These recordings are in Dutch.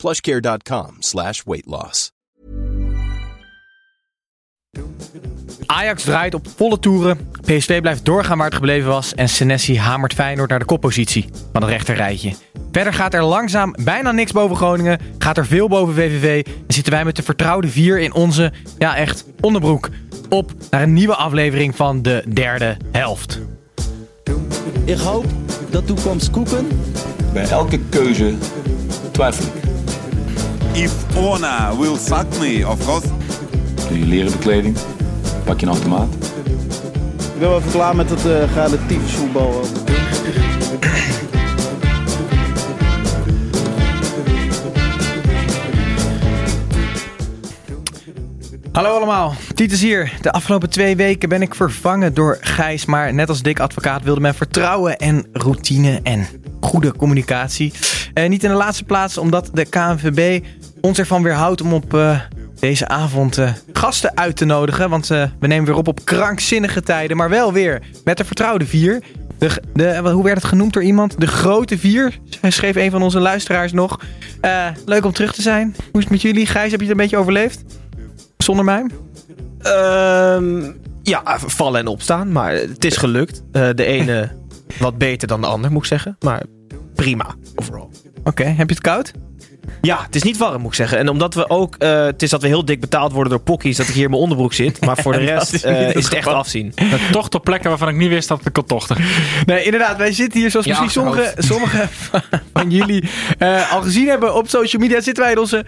plushcare.com slash weight loss. Ajax draait op volle toeren. PSV blijft doorgaan waar het gebleven was. En Senesi hamert Feyenoord naar de koppositie van het rechterrijtje. Verder gaat er langzaam bijna niks boven Groningen. Gaat er veel boven VVV. En zitten wij met de vertrouwde vier in onze, ja echt, onderbroek. Op naar een nieuwe aflevering van de derde helft. Ik hoop dat toekomst koeken. Bij elke keuze twijfel ik. If Ona will suck me, of course. Doe je leren bekleding, pak je een automaat. Ik ben wel even klaar met het uh, relatief voetbal. Hallo allemaal, Titus hier. De afgelopen twee weken ben ik vervangen door Gijs, maar net als Dick Advocaat wilde men vertrouwen en routine en goede communicatie. Uh, niet in de laatste plaats omdat de KNVB ons ervan weerhoudt om op uh, deze avond uh, gasten uit te nodigen. Want we nemen weer op op krankzinnige tijden, maar wel weer met de vertrouwde vier. De, de, hoe werd het genoemd door iemand? De grote vier, schreef een van onze luisteraars nog. leuk om terug te zijn. Hoe is het met jullie? Gijs, heb je het een beetje overleefd? Zonder mij? Uh, ja, vallen en opstaan. Maar het is gelukt. De ene wat beter dan de ander, moet ik zeggen. Maar prima, overal. Oké, okay, heb je het koud? Ja, het is niet warm, moet ik zeggen. En omdat we ook... Uh, het is dat we heel dik betaald worden door pokkies... dat ik hier in mijn onderbroek zit. Maar voor de rest is, uh, is het echt afzien. Toch op plekken waarvan ik niet wist dat ik kon tochten. Nee, inderdaad. Wij zitten hier, zoals ja, misschien sommige, sommige van jullie uh, al gezien hebben op social media... zitten wij in onze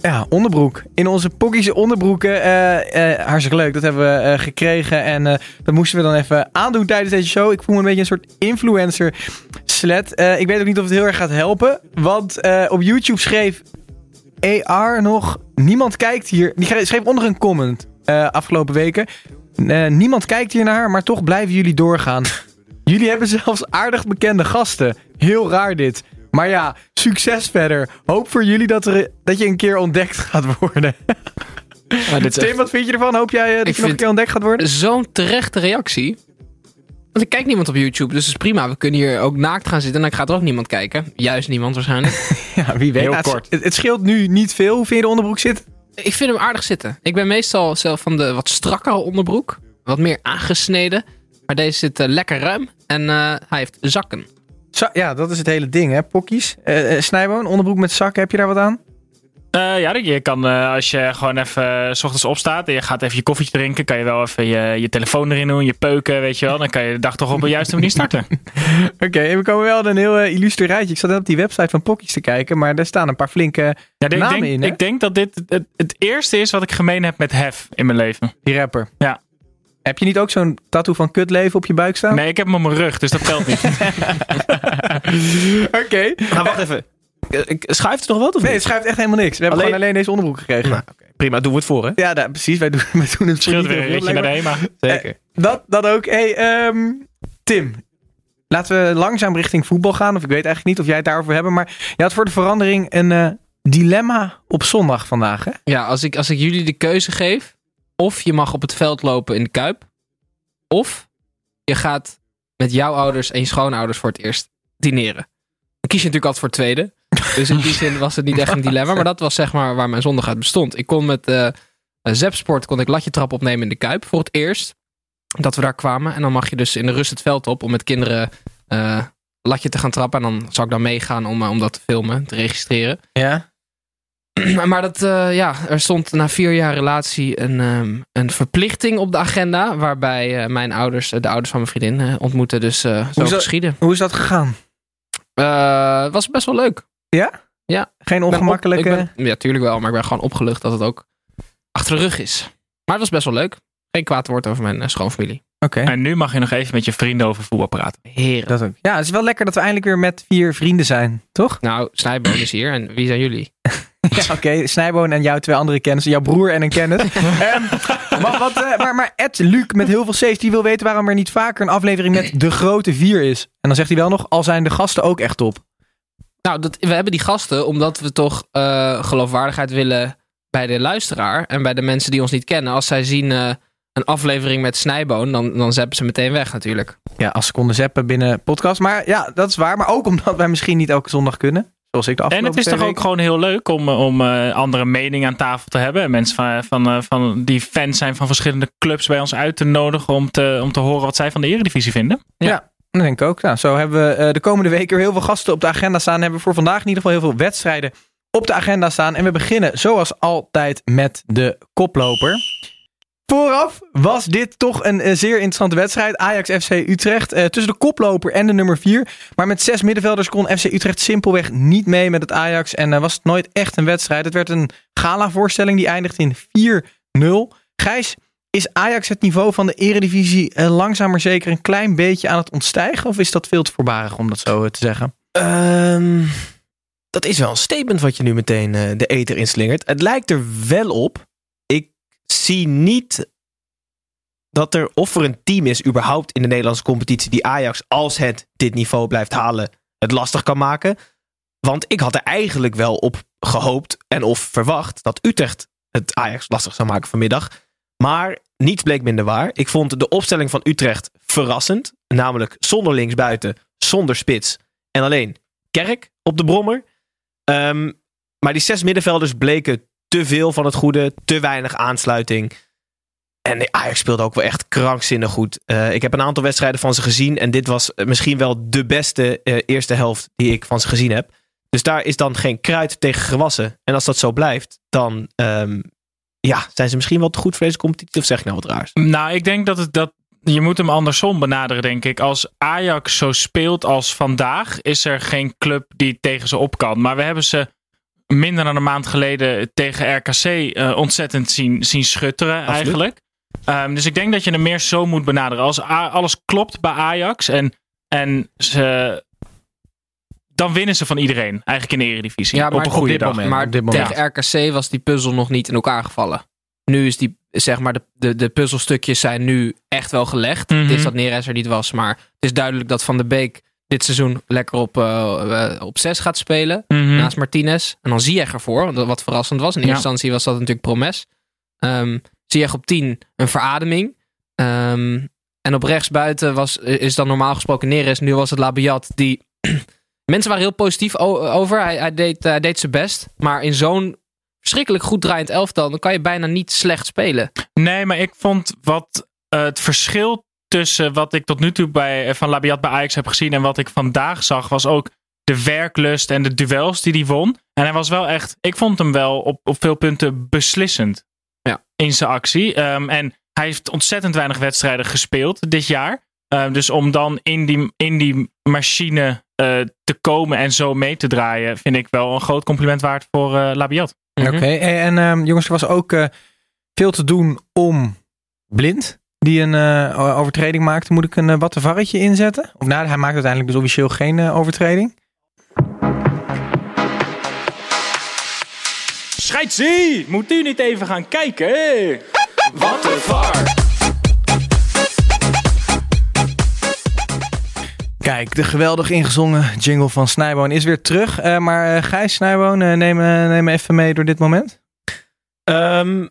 ja, onderbroek. In onze pokkies onderbroeken. Uh, uh, hartstikke leuk. Dat hebben we uh, gekregen. En dat moesten we dan even aandoen tijdens deze show. Ik voel me een beetje een soort influencer slet. ik weet ook niet of het heel erg gaat helpen. Want op YouTube schreef AR nog... Niemand kijkt hier... Die schreef onder een comment afgelopen weken. niemand kijkt hier naar, maar toch blijven jullie doorgaan. jullie hebben zelfs aardig bekende gasten. Heel raar dit. Maar ja, succes verder. Hoop voor jullie dat, er, dat je een keer ontdekt gaat worden. Tim, echt... wat vind je ervan? Hoop jij dat ik je nog een keer ontdekt gaat worden? Zo'n terechte reactie. Want ik kijk niemand op YouTube, dus dat is prima. We kunnen hier ook naakt gaan zitten en dan gaat er ook niemand kijken. Juist niemand waarschijnlijk. ja, wie weet. Heel nou, kort. Het, het, scheelt nu niet veel. Hoe vind je de onderbroek zit? Ik vind hem aardig zitten. Ik ben meestal zelf van de wat strakkere onderbroek. Wat meer aangesneden. Maar deze zit uh, lekker ruim. En uh, hij heeft zakken. Ja, dat is het hele ding, hè? Pokkies. Uh, Snijboon, onderbroek met zakken, heb je daar wat aan? Uh, ja, je kan uh, als je gewoon even uh, s ochtends opstaat en je gaat even je koffietje drinken, kan je wel even je, je telefoon erin doen, je peuken, weet je wel. Dan kan je de dag toch op de juiste manier starten. Oké, okay, we komen wel een heel illustre rijtje. Ik zat net op die website van Pokkies te kijken, maar daar staan een paar flinke ja, namen denk, in. Hè? Ik denk dat dit het, het, eerste is wat ik gemeen heb met Hef in mijn leven. Die rapper. Ja. Heb je niet ook zo'n tattoo van kutleven op je buik staan? Nee, ik heb hem op mijn rug, dus dat telt niet. Oké. Okay. Nou, wacht even. Schuift het nog wat? Of nee, het schuift echt helemaal niks. We hebben alleen... gewoon alleen deze onderbroek gekregen. Nou, okay. Prima, doen we het voor, hè? Ja, precies. Wij doen, wij doen het Scheelt weer een ritje naar de HEMA. Zeker. Eh, dat, dat ook. Hey, um, Tim. Laten we langzaam richting voetbal gaan. Of ik weet eigenlijk niet of jij het daarover hebt. Maar je had voor de verandering een uh, dilemma op zondag vandaag, hè? Ja, als ik, als ik jullie de keuze geef of je mag op het veld lopen in de Kuip. Of je gaat met jouw ouders en je schoonouders voor het eerst dineren. Dan kies je natuurlijk altijd voor het tweede. Dus in die zin was het niet echt een dilemma. Maar dat was zeg maar waar mijn zondag uit bestond. Ik kon met uh, Zepsport kon ik latje trap opnemen in de Kuip. Voor het eerst dat we daar kwamen. En dan mag je dus in de rust het veld op om met kinderen uh, latje te gaan trappen. En dan zou ik dan meegaan om, uh, om dat te filmen, te registreren. Ja. maar dat, uh, ja, er stond na vier jaar relatie een, um, een verplichting op de agenda. Waarbij mijn ouders, de ouders van mijn vriendin, ontmoeten. Dus zo hoe geschieden. Hoe is dat gegaan? Het was best wel leuk. Ja? Ja. Geen ongemakkelijke... Op, ben, ja, tuurlijk wel. Maar ik ben gewoon opgelucht dat het ook achter de rug is. Maar het was best wel leuk. Geen kwaad woord over mijn schoonfamilie. Oké. Okay. En nu mag je nog even met je vrienden over voetbal praten. Heren. Dat ook. Ja, het is wel lekker dat we eindelijk weer met vier vrienden zijn, toch? Nou, Snijboon is hier. En wie zijn jullie? Ja, oké. Snijboon en jouw twee andere kennissen. Jouw broer en een kennis. Ehm, maar, wat, eh, maar, maar Ed Luc met heel veel C's, die wil weten waarom er niet vaker een aflevering met de grote vier is. En dan zegt hij wel nog, al zijn de gasten ook echt top. Nou, dat, we hebben die gasten omdat we toch eh, geloofwaardigheid willen bij de luisteraar. En bij de mensen die ons niet kennen. Als zij zien eh, een aflevering met Snijboon, dan, dan zeppen ze meteen weg natuurlijk. Ja, als ze konden zappen binnen podcast. Maar ja, dat is waar. Maar ook omdat wij misschien niet elke zondag kunnen. Zoals ik de En het is toch ook gewoon heel leuk om, om eh, andere meningen aan tafel te hebben. En mensen van, van, eh, van, die fans zijn van verschillende clubs bij ons uit te nodigen om te, om te horen wat zij van de Eredivisie vinden. Ja, dat denk ik ook. Nou, zo hebben we eh, de komende weer heel veel gasten op de agenda staan. Hebben voor vandaag in ieder geval heel veel wedstrijden op de agenda staan. En we beginnen zoals altijd met de koploper. Vooraf was dit toch een eh, zeer interessante wedstrijd. Ajax FC Utrecht eh, tussen de koploper en de nummer 4. Maar met zes middenvelders kon FC Utrecht simpelweg niet mee met het Ajax. En eh, was het nooit echt een wedstrijd. Het werd een gala-voorstelling die eindigt in 4-0. Gijs, is Ajax het niveau van de eredivisie eh, langzaam maar zeker een klein beetje aan het ontstijgen? Of is dat veel te voorbarig om dat zo eh, te zeggen? Ehm, dat is wel een statement wat je nu meteen eh, de eter inslingert. Het lijkt er wel op. Ik zie niet dat er of er een team is überhaupt in de Nederlandse competitie die Ajax, als het dit niveau blijft halen, het lastig kan maken. Want ik had er eigenlijk wel op gehoopt en of verwacht dat Utrecht het Ajax lastig zou maken vanmiddag. Maar niets bleek minder waar. Ik vond de opstelling van Utrecht verrassend. Namelijk zonder linksbuiten, zonder spits en alleen Kerk op de brommer. Ehm, maar die zes middenvelders bleken te veel van het goede, te weinig aansluiting. En Ajax speelde ook wel echt krankzinnig goed. Eh, ik heb een aantal wedstrijden van ze gezien. En dit was misschien wel de beste eh, eerste helft die ik van ze gezien heb. Dus daar is dan geen kruid tegen gewassen. En als dat zo blijft, dan ehm, ja, zijn ze misschien wel te goed voor deze competitie. Of zeg ik nou wat raars? Nou, ik denk dat het dat. Je moet hem andersom benaderen, denk ik. Als Ajax zo speelt als vandaag, is er geen club die tegen ze op kan. Maar we hebben ze minder dan een maand geleden tegen RKC eh, ontzettend zien, zien schutteren, eigenlijk. Ehm, dus ik denk dat je hem meer zo moet benaderen. Als A- alles klopt bij Ajax en, en ze. Dan winnen ze van iedereen, eigenlijk in de Eredivisie. Ja, maar op een op goede dit dag. moment. Maar dit moment. tegen RKC was die puzzel nog niet in elkaar gevallen. Nu is die, zeg maar, de, de, de puzzelstukjes zijn nu echt wel gelegd. Mhm. Het is dat Neres er niet was, maar het is duidelijk dat Van de Beek dit seizoen lekker op, eh, eh, op 6 gaat spelen. Mhm. Naast Martinez. En dan Ziyech ervoor, wat- wat verrassend was. In eerste Ja. instantie was dat natuurlijk Promes. Ehm Ziyech op 10, een verademing. Ehm, en op rechtsbuiten was, is dan normaal gesproken Neres. Nu was het Labiat die... Mensen waren heel positief over. Hij, hij, deed, hij deed zijn best. Maar in zo'n verschrikkelijk goed draaiend elftal... dan kan je bijna niet slecht spelen. Nee, maar ik vond wat eh, het verschil tussen wat ik tot nu toe bij, eh, van Labiat bij Ajax heb gezien en wat ik vandaag zag, was ook de werklust en de duels die hij won. En hij was wel echt, ik vond hem wel op, op veel punten beslissend Ja. in zijn actie. Ehm, en hij heeft ontzettend weinig wedstrijden gespeeld dit jaar. Ehm, dus om dan in die, in die machine eh, te komen en zo mee te draaien, vind ik wel een groot compliment waard voor eh Labiat. Mhm. Oké, en ehm, jongens, er was ook eh, veel te doen om Blind, die een eh, overtreding maakte. Moet ik een uh, wattenvarretje inzetten? Of nou, hij maakt uiteindelijk dus officieel geen eh, overtreding. Scheidsie! Moet u niet even gaan kijken? Wat een var! Kijk, de geweldig ingezongen jingle van Snijboon is weer terug. Eh, maar uh, Gijs Snijboon, uh, neem, uh, neem even mee door dit moment. Um,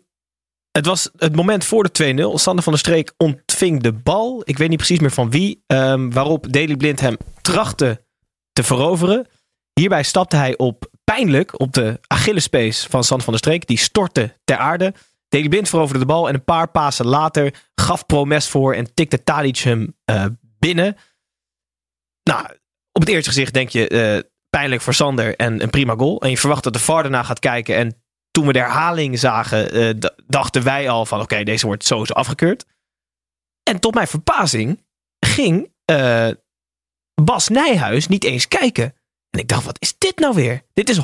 het was het moment voor de 2-0. Sander van der Streek ontving de bal. Ik weet niet precies meer van wie. Um, waarop Daley Blind hem trachtte te veroveren. Hierbij stapte hij op pijnlijk op de Achillespees van Sander van der Streek. Die stortte ter aarde. Daley Blind veroverde de bal. En een paar pasen later gaf Promes voor en tikte Tadic hem uh, binnen. Nou, op het eerste gezicht denk je uh, pijnlijk voor Sander en een prima goal. En je verwacht dat de VAR daarna gaat kijken. En toen we de herhaling zagen, uh, dachten wij al van oké, okay, deze wordt sowieso afgekeurd. En tot mijn verbazing ging uh, Bas Nijhuis niet eens kijken. En ik dacht, wat is dit nou weer? Dit is 100%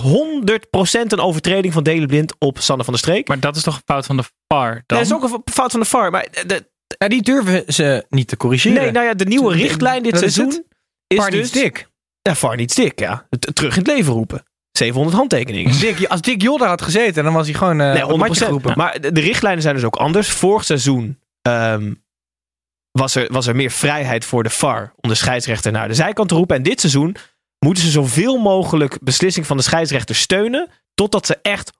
een overtreding van Delen Blind op Sander van der Streek. Maar dat is toch een fout van de VAR dan? Dat is ook een fout van de VAR. Maar de, ja, die durven ze niet te corrigeren. Nee, nou ja, de nieuwe richtlijn dit dat seizoen is, is VAR dus... niet stik. Ja, VAR niet stik, ja. Terug in het leven roepen. 700 handtekeningen. Dick, als Dick Jol daar had gezeten, dan was hij gewoon uh, nee, op het matje geroepen. Maar de, de richtlijnen zijn dus ook anders. Vorig seizoen ehm, was, er, was er meer vrijheid voor de VAR om de scheidsrechter naar de zijkant te roepen. En dit seizoen moeten ze zoveel mogelijk beslissing van de scheidsrechter steunen. Totdat ze echt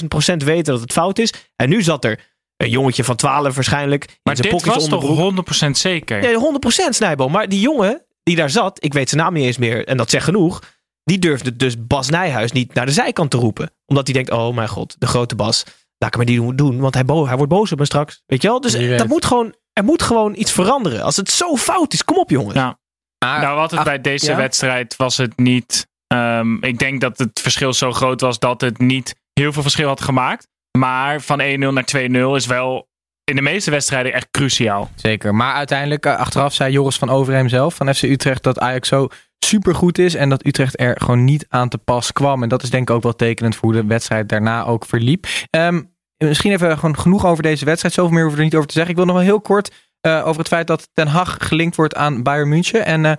100.000 procent weten dat het fout is. En nu zat er een jongetje van 12 waarschijnlijk. Maar in dit was toch 100% zeker? Ja, 100% Snijbo. Maar die jongen die daar zat, ik weet zijn naam niet eens meer. En dat zegt genoeg. Die durfde dus Bas Nijhuis niet naar de zijkant te roepen. Omdat hij denkt, oh mijn god, de grote Bas. Laat ik maar die doen, want hij, hij wordt boos op me straks. Weet je wel? Dus dat moet gewoon, er moet gewoon iets veranderen. Als het zo fout is, kom op jongens. Ja. nou, wat het bij deze wedstrijd was het niet... Um, ik denk dat het verschil zo groot was dat het niet heel veel verschil had gemaakt. Maar van 1-0 naar 2-0 is wel in de meeste wedstrijden echt cruciaal. Zeker. Maar uiteindelijk, uh, achteraf zei Joris van Overheem zelf van FC Utrecht dat Ajax zo supergoed is en dat Utrecht er gewoon niet aan te pas kwam. En dat is denk ik ook wel tekenend voor hoe de wedstrijd daarna ook verliep. Um, misschien even gewoon genoeg over deze wedstrijd. Zoveel meer hoeven we er niet over te zeggen. Ik wil nog wel heel kort uh, over het feit dat Ten Hag gelinkt wordt aan Bayern München. En uh,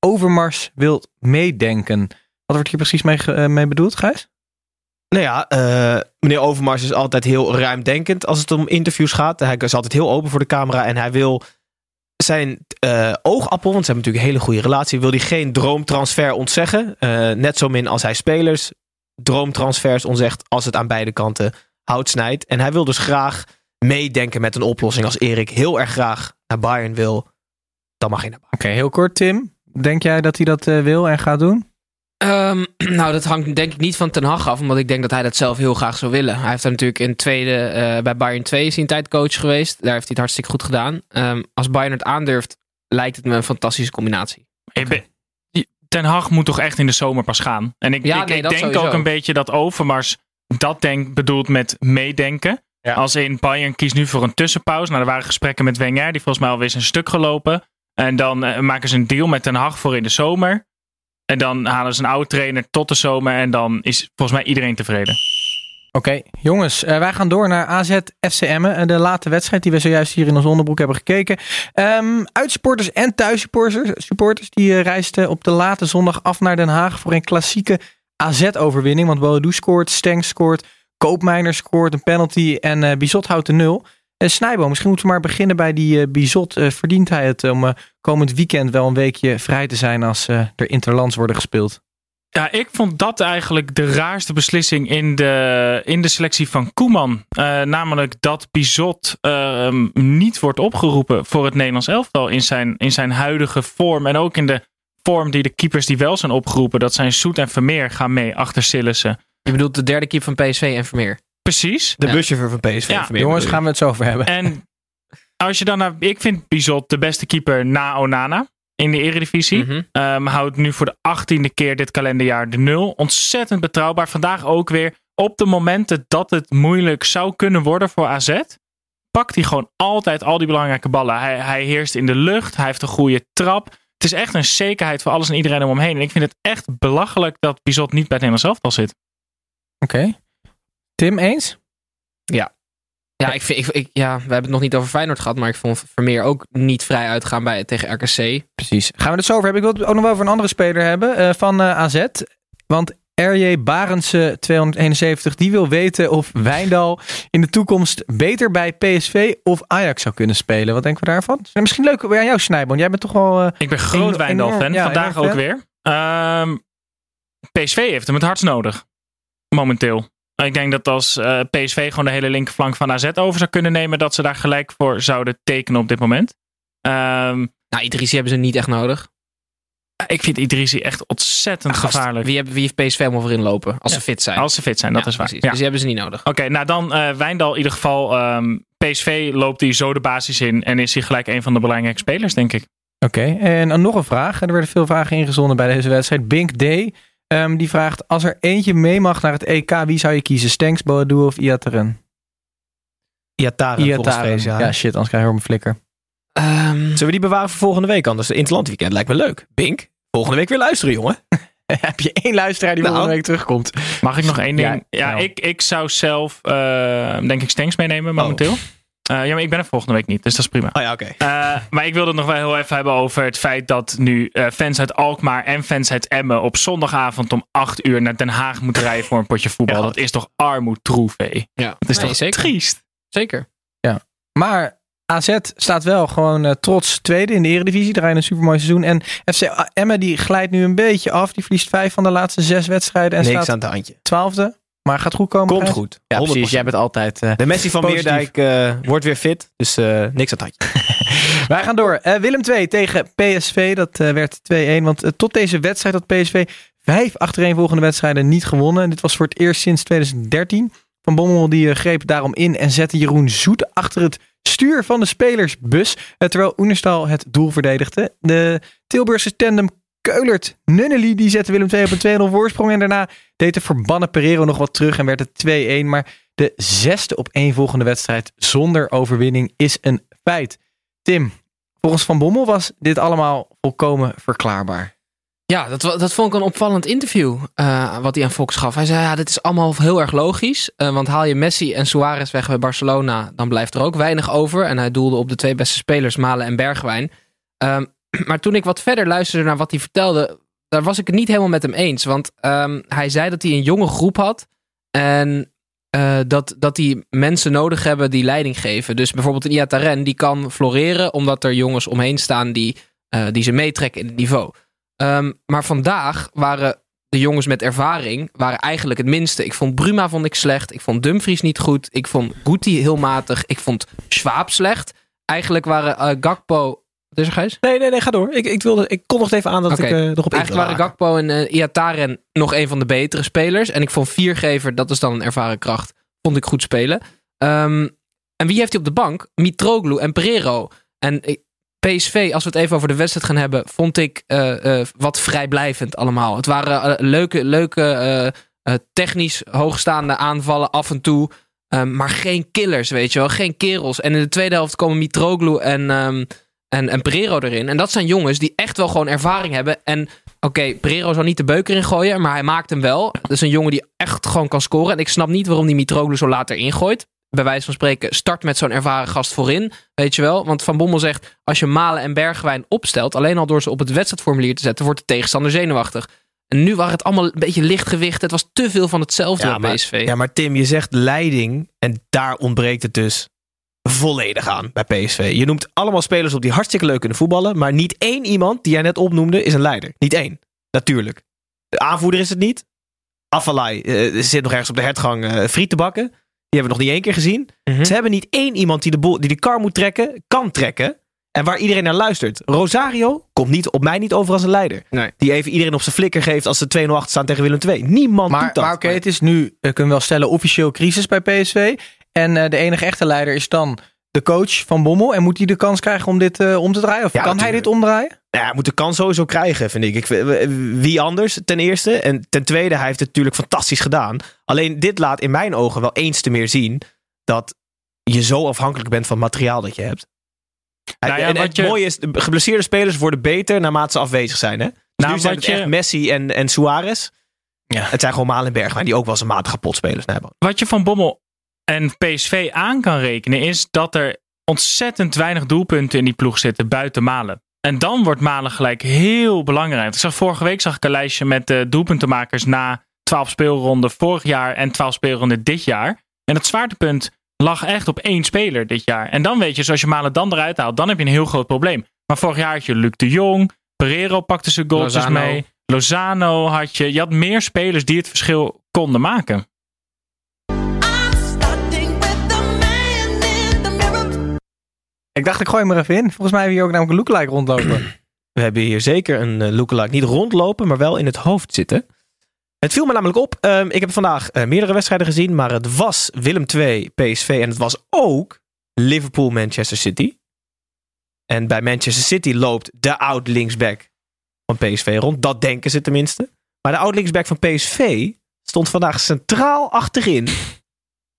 Overmars wil meedenken. Wat wordt hier precies mee, mee bedoeld, Gijs? Nou ja, uh, meneer Overmars is altijd heel ruimdenkend als het om interviews gaat. Hij is altijd heel open voor de camera en hij wil zijn uh, oogappel, want ze hebben natuurlijk een hele goede relatie, wil hij geen droomtransfer ontzeggen. Uh, net zo min als hij spelers droomtransfers ontzegt als het aan beide kanten hout snijdt. En hij wil dus graag meedenken met een oplossing. Als Erik heel erg graag naar Bayern wil, dan mag hij naar Bayern. Oké, heel kort Tim. Denk jij dat hij dat wil en gaat doen? Um, nou, dat hangt denk ik niet van Ten Hag af, omdat ik denk dat hij dat zelf heel graag zou willen. Hij heeft er natuurlijk in tweede, uh, bij Bayern 2 is hij een tijd coach geweest. Daar heeft hij het hartstikke goed gedaan. Um, als Bayern het aandurft, lijkt het me een fantastische combinatie. Okay. Ten Hag moet toch echt in de zomer pas gaan. En ik, ja, ik, nee, ik dat denk sowieso. ook een beetje dat Overmars dat denk, bedoelt met meedenken. Ja. Als in Bayern kiest nu voor een tussenpauze. Nou, er waren gesprekken met Wenger, die volgens mij alweer is een stuk gelopen. En dan uh, maken ze een deal met Ten Hag voor in de zomer. En dan halen ze een oude trainer tot de zomer. En dan is volgens mij iedereen tevreden. Oké, jongens, uh, wij gaan door naar AZ FCM. De late wedstrijd die we zojuist hier in ons onderbroek hebben gekeken. Um, uitsupporters en thuissupporters supporters, die uh, reisden op de late zondag af naar Den Haag voor een klassieke AZ-overwinning. Want Boadu scoort, Steng scoort, Koopmijner scoort een penalty en uh, Bizot houdt de nul. Uh, Snijbo, misschien moeten we maar beginnen bij die uh, Bizot. Uh, verdient hij het om komend weekend wel een weekje vrij te zijn als er interlands worden gespeeld? Ja, ik vond dat eigenlijk de raarste beslissing in de, in de selectie van Koeman. namelijk dat Bizot niet wordt opgeroepen voor het Nederlands elftal in zijn, in zijn huidige vorm. En ook in de vorm die de keepers die wel zijn opgeroepen. Dat zijn Soet en Vermeer gaan mee achter Sillissen. Je bedoelt de derde keeper van PSV en Vermeer? Precies. De ja. buschauffeur van PSV. Ja. Jongens, gaan we het zo over hebben. En als je dan naar... Ik vind Bizot de beste keeper na Onana in de eredivisie. Um, houdt nu voor de achttiende keer dit kalenderjaar de nul. Ontzettend betrouwbaar. Vandaag ook weer. Op de momenten dat het moeilijk zou kunnen worden voor AZ... pakt hij gewoon altijd al die belangrijke ballen. Hij, hij heerst in de lucht. Hij heeft een goede trap. Het is echt een zekerheid voor alles en iedereen om hem heen. En ik vind het echt belachelijk dat Bizot niet bij het Nederlands elftal zit. Oké. Okay. Tim, eens? Ja. Ja, ik vind, ik, ik, ja, we hebben het nog niet over Feyenoord gehad, maar ik vond Vermeer ook niet vrij uitgaan bij, tegen RKC. Precies. Gaan we het zo over hebben? Ik wil het ook nog wel over een andere speler hebben uh, van uh, AZ. Want RJ Barendse 271, die wil weten of Wijndal in de toekomst beter bij PSV of Ajax zou kunnen spelen. Wat denken we daarvan? Is misschien leuk bij jou, Snijboon. Jij bent toch wel... Uh, ik ben groot Wijndal-fan. Ja, Vandaag ook fan. weer. Um, PSV heeft hem het hardst nodig. Momenteel. Ik denk dat als uh, PSV gewoon de hele linkerflank van AZ over zou kunnen nemen, dat ze daar gelijk voor zouden tekenen op dit moment. Um, nou, Idrissi hebben ze niet echt nodig. Ik vind Idrissi echt ontzettend gast, gevaarlijk. Wie, heb, wie heeft PSV helemaal voor inlopen? Als ja. ze fit zijn. Als ze fit zijn, dat ja, is waar. Precies. Ja. Dus die hebben ze niet nodig. Oké, okay, nou dan uh, Wijndal in ieder geval. Um, PSV loopt hij zo de basis in en is hij gelijk een van de belangrijke spelers, denk ik. Oké, okay. en nog een vraag. Er werden veel vragen ingezonden bij deze wedstrijd. Bink D. Um, die vraagt, als er eentje mee mag naar het EK, wie zou je kiezen? Stenks, Boadu of Iataren? Iataren, Iataren. Ja. ja, shit, anders krijg je een flikker. Um, Zullen we die bewaren voor volgende week? Anders in het landweekend lijkt me leuk. Bink, volgende week weer luisteren, jongen. Heb je één luisteraar die nou. volgende week terugkomt? Mag ik nog één ding? Ja, ja nou. ik, ik zou zelf, uh, denk ik, Stenks meenemen momenteel. Oh. Eh, ja, maar ik ben er volgende week niet, dus dat is prima. Oh ja, oké. Eh, maar ik wilde het nog wel heel even hebben over het feit dat nu eh, fans uit Alkmaar en fans uit Emmen op zondagavond om 8 uur naar Den Haag moeten rijden voor een potje voetbal. Ja. Dat is toch armoedtroef, hé? Ja, Dat is Nee, toch zeker. triest? Zeker. Maar AZ staat wel gewoon trots tweede in de eredivisie. Draaien een supermooi seizoen. En FC Emmen die glijdt nu een beetje af. Die verliest vijf van de laatste zes wedstrijden. En Niks staat aan het handje. twaalfde. Maar gaat goed komen. Komt Gijs? goed. Ja, 100%. precies. Jij bent altijd... eh, De Messi van Positief. Meerdijk eh, wordt weer fit. Dus eh, niks aan het handje. Wij gaan door. Eh, Willem 2 tegen PSV. Dat eh, werd 2-1. Want tot deze wedstrijd had PSV vijf achtereenvolgende wedstrijden niet gewonnen. En dit was voor het eerst sinds 2013. Van Bommel die greep daarom in en zette Jeroen Zoet achter het stuur van de spelersbus. terwijl Oenerstal het doel verdedigde. De Tilburgse tandem Keulert Nunnely die zette Willem 2 op een 2-0 voorsprong. En daarna deed de verbannen Pereiro nog wat terug en werd het 2-1. Maar de zesde op één volgende wedstrijd zonder overwinning is een feit. Tim, volgens Van Bommel was dit allemaal volkomen verklaarbaar. Ja, dat, dat vond ik een opvallend interview eh, wat hij aan Fox gaf. Hij zei, ja, dit is allemaal heel erg logisch. eh, want haal je Messi en Suarez weg bij Barcelona, dan blijft er ook weinig over. En hij doelde op de twee beste spelers, Malen en Bergwijn. Ehm, maar toen ik wat verder luisterde naar wat hij vertelde, daar was ik het niet helemaal met hem eens. Want ehm, hij zei dat hij een jonge groep had. En eh, dat, dat die mensen nodig hebben die leiding geven. Dus bijvoorbeeld een Iataren, die kan floreren omdat er jongens omheen staan die, eh, die ze meetrekken in het niveau. Ehm, maar vandaag waren de jongens met ervaring waren eigenlijk het minste. Ik vond Bruma vond ik slecht. Ik vond Dumfries niet goed. Ik vond Guti heel matig. Ik vond Schwab slecht. Eigenlijk waren eh, Gakpo... Er, Gijs? Nee, nee, nee, ga door. Ik, ik, wilde, ik kondigde even aan dat Oké. ik eh, nog op in Eigenlijk waren. Gakpo en eh, Iataren nog een van de betere spelers. En ik vond Viergever, dat is dan een ervaren kracht, vond ik goed spelen. Ehm, en wie heeft hij op de bank? Mitroglou en Pereiro. En ik- PSV, als we het even over de wedstrijd gaan hebben, vond ik eh, eh, wat vrijblijvend allemaal. Het waren eh, leuke, leuke eh, eh, technisch hoogstaande aanvallen af en toe. Ehm, maar geen killers, weet je wel. Geen kerels. En in de tweede helft komen Mitroglou en, ehm, en, en Pereiro erin. En dat zijn jongens die echt wel gewoon ervaring hebben. En oké, Pereiro zal niet de beuker in gooien, maar hij maakt hem wel. Dat is een jongen die echt gewoon kan scoren. En ik snap niet waarom die Mitroglou zo later ingooit. Bij wijze van spreken, start met zo'n ervaren gast voorin. Weet je wel? Want Van Bommel zegt, als je Malen en Bergwijn opstelt, alleen al door ze op het wedstrijdformulier te zetten, wordt de tegenstander zenuwachtig. En nu waren het allemaal een beetje lichtgewicht. Het was te veel van hetzelfde Ja, bij maar, PSV. ja, maar Tim, je zegt leiding en daar ontbreekt het dus volledig aan bij PSV. Je noemt allemaal spelers op die hartstikke leuk kunnen voetballen, maar niet één iemand die jij net opnoemde is een leider. Niet één. Natuurlijk. De aanvoerder is het niet. Afalai eh, zit nog ergens op de hertgang eh friet te bakken. Die hebben we nog niet één keer gezien. Mhm. Ze hebben niet één iemand die de, boel, die de kar moet trekken, kan trekken. En waar iedereen naar luistert. Rosario komt niet, op mij niet over als een leider. Nee. Die even iedereen op zijn flikker geeft als ze 2-0 achter staan tegen Willem II. Niemand Maar, doet dat. maar oké, het is nu, eh, kunnen we wel stellen, officieel crisis bij PSV. En eh, de enige echte leider is dan de coach van Bommel. En moet hij de kans krijgen om dit eh, om te draaien? Of Ja, kan hij dit omdraaien? Ja, hij moet de kans sowieso krijgen, vind ik. ik. Wie anders, ten eerste. En ten tweede, hij heeft het natuurlijk fantastisch gedaan. Alleen dit laat in mijn ogen wel eens te meer zien... dat je zo afhankelijk bent van het materiaal dat je hebt. Nou ja, en het je- mooie is, de geblesseerde spelers worden beter naarmate ze afwezig zijn. Hè? Dus Nou, nu zijn het je- echt Messi en, en Suarez. Ja. Het zijn gewoon Malen en Bergwijn, die ook wel eens een matige potspelers hebben. Wat je van Bommel en PSV aan kan rekenen is dat er ontzettend weinig doelpunten in die ploeg zitten buiten Malen. En dan wordt Malen gelijk heel belangrijk. Ik zag vorige week zag ik een lijstje met de doelpuntenmakers na 12 speelronden vorig jaar en 12 speelronden dit jaar. En het zwaartepunt lag echt op één speler dit jaar. En dan weet je, dus als je Malen dan eruit haalt, dan heb je een heel groot probleem. Maar vorig jaar had je Luc de Jong, Pereiro pakte zijn Lozano. mee. Lozano had je. Je had meer spelers die het verschil konden maken. Ik dacht, ik gooi hem er even in. Volgens mij hebben we hier ook namelijk een lookalike rondlopen. We hebben hier zeker een uh, lookalike niet rondlopen, maar wel in het hoofd zitten. Het viel me namelijk op. Um, ik heb vandaag uh, meerdere wedstrijden gezien, maar het was Willem 2, PSV en het was ook Liverpool, Manchester City. En bij Manchester City loopt de oud linksback van PSV rond. Dat denken ze tenminste. Maar de oud linksback van PSV stond vandaag centraal achterin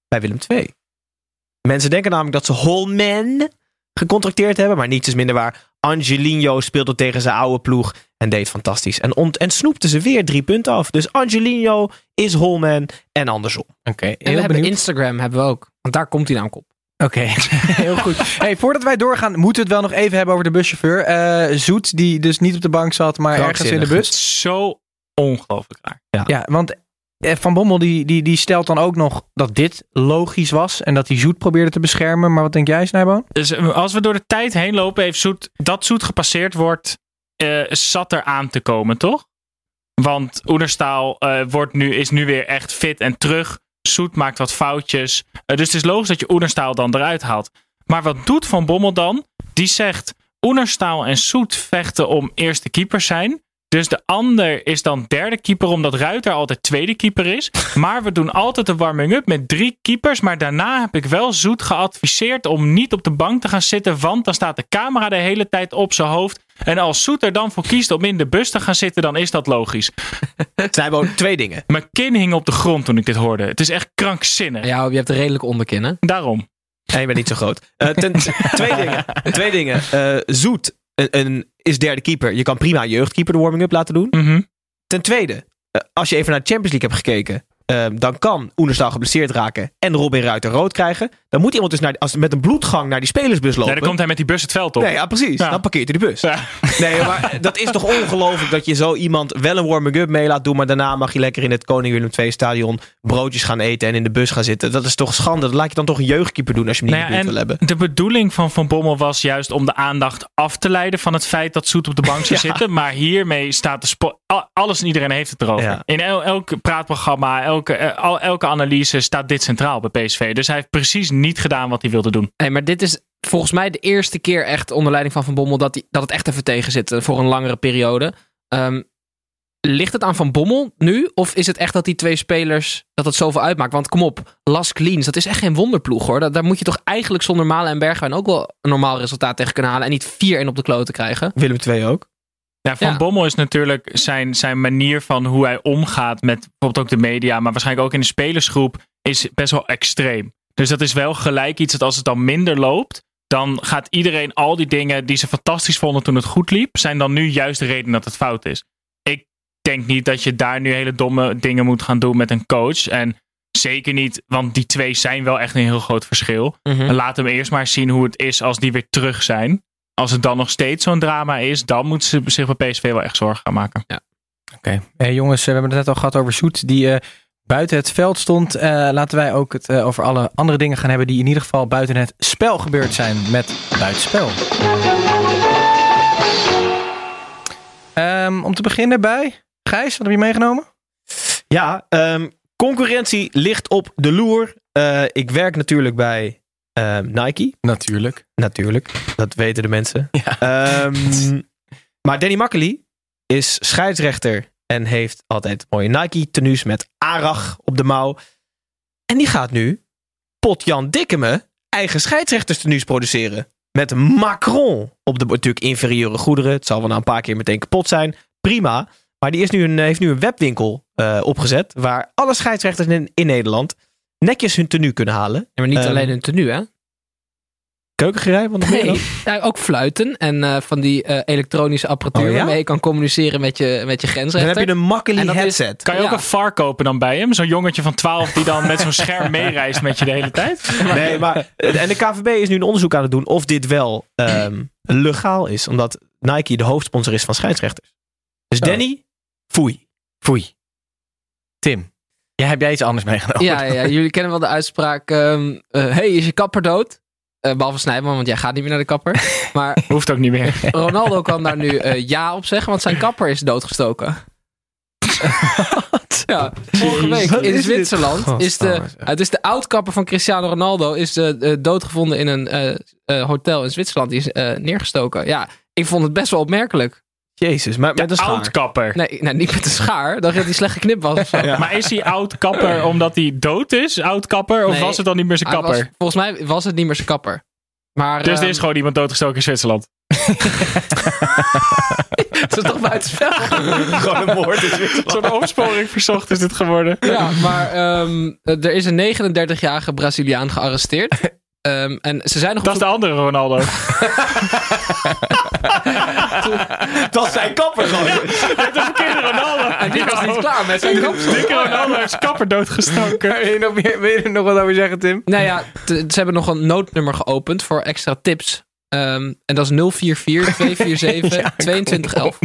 bij Willem 2. Mensen denken namelijk dat ze Holman gecontracteerd hebben, maar niets is minder waar. Angelino speelde tegen zijn oude ploeg en deed fantastisch. En, ont en snoepte ze weer drie punten af. Dus Angelino is Holman en andersom. Oké, okay, en we hebben Instagram hebben we ook. Want daar komt hij namelijk op. Oké, heel goed. Hey, voordat wij doorgaan, moeten we het wel nog even hebben over de buschauffeur. Eh, Zoet, die dus niet op de bank zat, maar ergens in de bus. Zo ongelooflijk raar. Ja, want eh, Van Bommel die, die, die stelt dan ook nog dat dit logisch was. En dat hij Zoet probeerde te beschermen. Maar wat denk jij, Snijboon? Dus eh, als we door de tijd heen lopen, heeft Zoet, dat Zoet gepasseerd wordt, eh, zat er aan te komen, toch? Want Oenerstaal eh, wordt nu, is nu weer echt fit en terug. Zoet maakt wat foutjes. Eh, dus het is logisch dat je Oenerstaal dan eruit haalt. Maar wat doet Van Bommel dan? Die zegt, Oenerstaal en Zoet vechten om eerste keeper zijn. Dus de ander is dan derde keeper, omdat Ruiter altijd tweede keeper is. Maar we doen altijd een warming-up met drie keepers. Maar daarna heb ik wel Zoet geadviseerd om niet op de bank te gaan zitten. Want dan staat de camera de hele tijd op zijn hoofd. En als Zoet er dan voor kiest om in de bus te gaan zitten, dan is dat logisch. Snijboon, twee dingen. Mijn kin hing op de grond toen ik dit hoorde. Het is echt krankzinnig. Ja, je hebt een redelijk onderkin, hè? Daarom. En je bent niet zo groot. Eh, ten, twee dingen. Twee dingen. Eh, Zoet een, een, is derde keeper. Je kan prima jeugdkeeper de warming-up laten doen. Mhm. Ten tweede, eh, als je even naar de Champions League hebt gekeken. Eh, dan kan Oenerstal geblesseerd raken en Robin Ruiter rood krijgen. Dan moet iemand dus naar, als, met een bloedgang naar die spelersbus lopen. Ja, dan komt hij met die bus het veld op. Nee, ja, precies. Ja. Dan parkeert hij de bus. Ja. Nee, maar dat is toch ongelooflijk dat je zo iemand wel een warming-up mee laat doen. Maar daarna mag je lekker in het Koning Willem II stadion broodjes gaan eten en in de bus gaan zitten. Dat is toch schande. Dat laat je dan toch een jeugdkeeper doen als je hem niet Nou ja, wil hebben. de bedoeling van Van Bommel was juist om de aandacht af te leiden van het feit dat Zoet op de bank zou zitten. Maar hiermee staat de spo- al- alles en iedereen heeft het erover. In el- elk praatprogramma, elke, eh, al- elke analyse staat dit centraal bij PSV. Dus hij heeft precies niet gedaan wat hij wilde doen. Nee, maar dit is volgens mij de eerste keer echt onder leiding van Van Bommel dat, die, dat het echt even tegen zit eh, voor een langere periode. Ehm, ligt het aan Van Bommel nu? Of is het echt dat die twee spelers, dat het zoveel uitmaakt? Want kom op, Las Cleans, dat is echt geen wonderploeg hoor. Daar moet je toch eigenlijk zonder Malen en Bergwijn ook wel een normaal resultaat tegen kunnen halen. En niet 4-1 op de kloten krijgen. Willem II ook. Ja, Van Ja. Bommel is natuurlijk zijn, zijn manier van hoe hij omgaat met bijvoorbeeld ook de media, maar waarschijnlijk ook in de spelersgroep, is best wel extreem. Dus dat is wel gelijk iets dat als het dan minder loopt, dan gaat iedereen al die dingen die ze fantastisch vonden toen het goed liep, zijn dan nu juist de reden dat het fout is. Ik denk niet dat je daar nu hele domme dingen moet gaan doen met een coach. En zeker niet, want die twee zijn wel echt een heel groot verschil. Mhm. Laat hem eerst maar zien hoe het is als die weer terug zijn. Als het dan nog steeds zo'n drama is, dan moeten ze zich bij PSV wel echt zorgen gaan maken. Oké. Hey, jongens, we hebben het net al gehad over Zoet. Die eh, buiten het veld stond. Eh, laten wij ook het eh, over alle andere dingen gaan hebben. Die in ieder geval buiten het spel gebeurd zijn. Met buitenspel. Ehm, om te beginnen bij Gijs, wat heb je meegenomen? Ja, ehm, concurrentie ligt op de loer. Eh, ik werk natuurlijk bij ehm, Nike. Natuurlijk. Natuurlijk, dat weten de mensen. Ehm, maar Danny Makkely is scheidsrechter en heeft altijd mooie Nike-tenues met Arag op de mouw. En die gaat nu Potjan Dikkeme eigen scheidsrechterstenues produceren. Met Macron op de natuurlijk inferieure goederen. Het zal wel na een paar keer meteen kapot zijn. Prima. Maar die is nu een, heeft nu een webwinkel eh, opgezet. Waar alle scheidsrechters in, in Nederland netjes hun tenue kunnen halen. Ja, maar niet Ehm, alleen een tenue, hè? Keukengerij, want dan? Nee, ja, ook fluiten en eh, van die eh, elektronische apparatuur Oh ja? waarmee je kan communiceren met je, met je Dan grensrechter. heb je een is- headset. Kan je ook een VAR kopen dan bij hem? Zo'n jongetje van 12 die dan met zo'n scherm meereist met je de hele tijd? Nee, maar en de KVB is nu een onderzoek aan het doen of dit wel ehm, legaal is. Omdat Nike de hoofdsponsor is van scheidsrechters. Dus Zo. Danny, foei. Foei. Tim, jij heb jij iets anders meegenomen? Ja, ja, ja, jullie kennen wel de uitspraak: eh, hey, is je kapper dood? Eh, behalve Snijman, want jij gaat niet meer naar de kapper. Maar Hoeft ook niet meer. Ronaldo kan daar nu eh, ja op zeggen, want zijn kapper is doodgestoken. ja, vorige week Wat in is dit? Zwitserland is de, het is de oudkapper van Cristiano Ronaldo is de, doodgevonden in een hotel in Zwitserland. Die is neergestoken. Ja, ik vond het best wel opmerkelijk. Jezus, maar met een schaar. Oud-kapper. Nee, nou, niet met de schaar. Dacht je dat hij slecht geknipt was of zo. Maar is hij oud-kapper omdat hij dood is? Oud-kapper? Of Nee. was het dan niet meer zijn Hij kapper? was- volgens mij was het niet meer zijn kapper. Maar, dus er ehm, is gewoon iemand doodgestoken in Zwitserland. het is toch buitenspel. Gewoon een moord in Zwitserland. Zo'n opsporing verzocht is dit geworden. Ja, maar ehm, er is een 39-jarige Braziliaan gearresteerd. Ehm, en ze zijn nog Dat op is de andere Ronaldo. Was zijn kapper gewoon. De verkeerde Ronaldo. En die was niet klaar met zijn kapsel. Dikke Ronaldo heeft zijn kapper doodgestoken. Wil je, nog meer, wil je er nog wat over zeggen, Tim? Nou ja, ze hebben nog een noodnummer geopend voor extra tips. Ehm, en dat is 044 247 2211.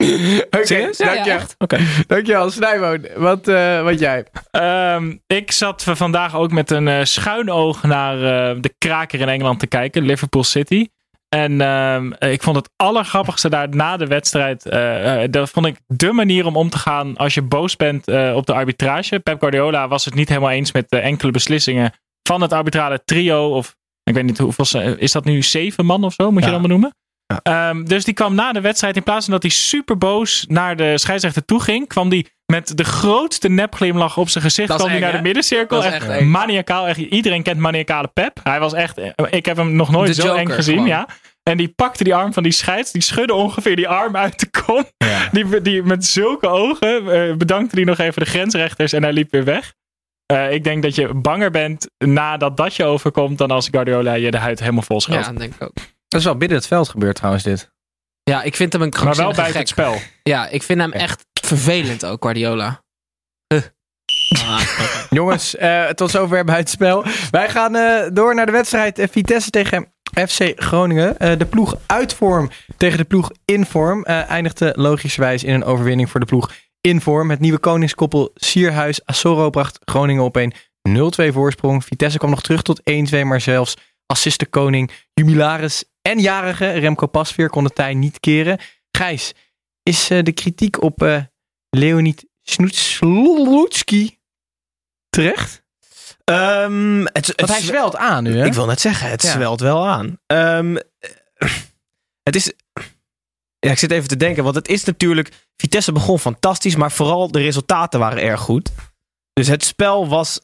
Oké, Serieus? Ja, dank ja, je. Dankjewel. Snijboon, wat, eh, wat jij? Ehm, ik zat vandaag ook met een eh, schuin oog naar eh, de kraker in Engeland te kijken, Liverpool City. En ehm, ik vond het allergrappigste daar na de wedstrijd. dat vond ik de manier om om te gaan als je boos bent eh, op de arbitrage. Pep Guardiola was het niet helemaal eens met de enkele beslissingen van het arbitrale trio. Of ik weet niet hoeveel. Is dat nu zeven man of zo? Moet je dat maar noemen? Ehm, dus die kwam na de wedstrijd, in plaats van dat hij super boos naar de scheidsrechter toe ging, kwam die met de grootste nepglimlach op zijn gezicht kwam die eng, naar de middencirkel. Dat is echt echt maniacaal. Echt, iedereen kent maniacale Pep. Hij was echt, ik heb hem nog nooit De zo Joker eng gezien. gewoon. Ja. En die pakte die arm van die scheids, die schudde ongeveer die arm uit de kom. Die, die met zulke ogen eh, bedankte hij nog even de grensrechters en hij liep weer weg. Eh, ik denk dat je banger bent nadat dat je overkomt dan als Guardiola je de huid helemaal vol scheldt. Ja, denk ik ook. Dat is wel binnen het veld gebeurd trouwens dit. Ja, ik vind hem een maar wel buiten gek. het spel. Ja, ik vind hem echt vervelend ook, Guardiola. Jongens, eh, tot zover buitenspel. Wij gaan eh, door naar de wedstrijd eh, Vitesse tegen FC Groningen. Eh, de ploeg uit vorm tegen de ploeg in vorm eh, eindigde logischerwijs in een overwinning voor de ploeg in vorm. Het nieuwe koningskoppel Sierhuis Assoro bracht Groningen op een 0-2 voorsprong. Vitesse kwam nog terug tot 1-2, maar zelfs assiste koning Jubilaris en jarige Remco Pasveer kon de tij niet keren. Gijs, is eh, de kritiek op eh, Leonid Snoetslutski terecht? Ehm, het, het, Want hij zwelt aan nu, hè? Ik wil net zeggen, het Ja. zwelt wel aan. Ehm, het is. Ja, ik zit even te denken, want het is natuurlijk. Vitesse begon fantastisch, maar vooral de resultaten waren erg goed. Dus het spel was.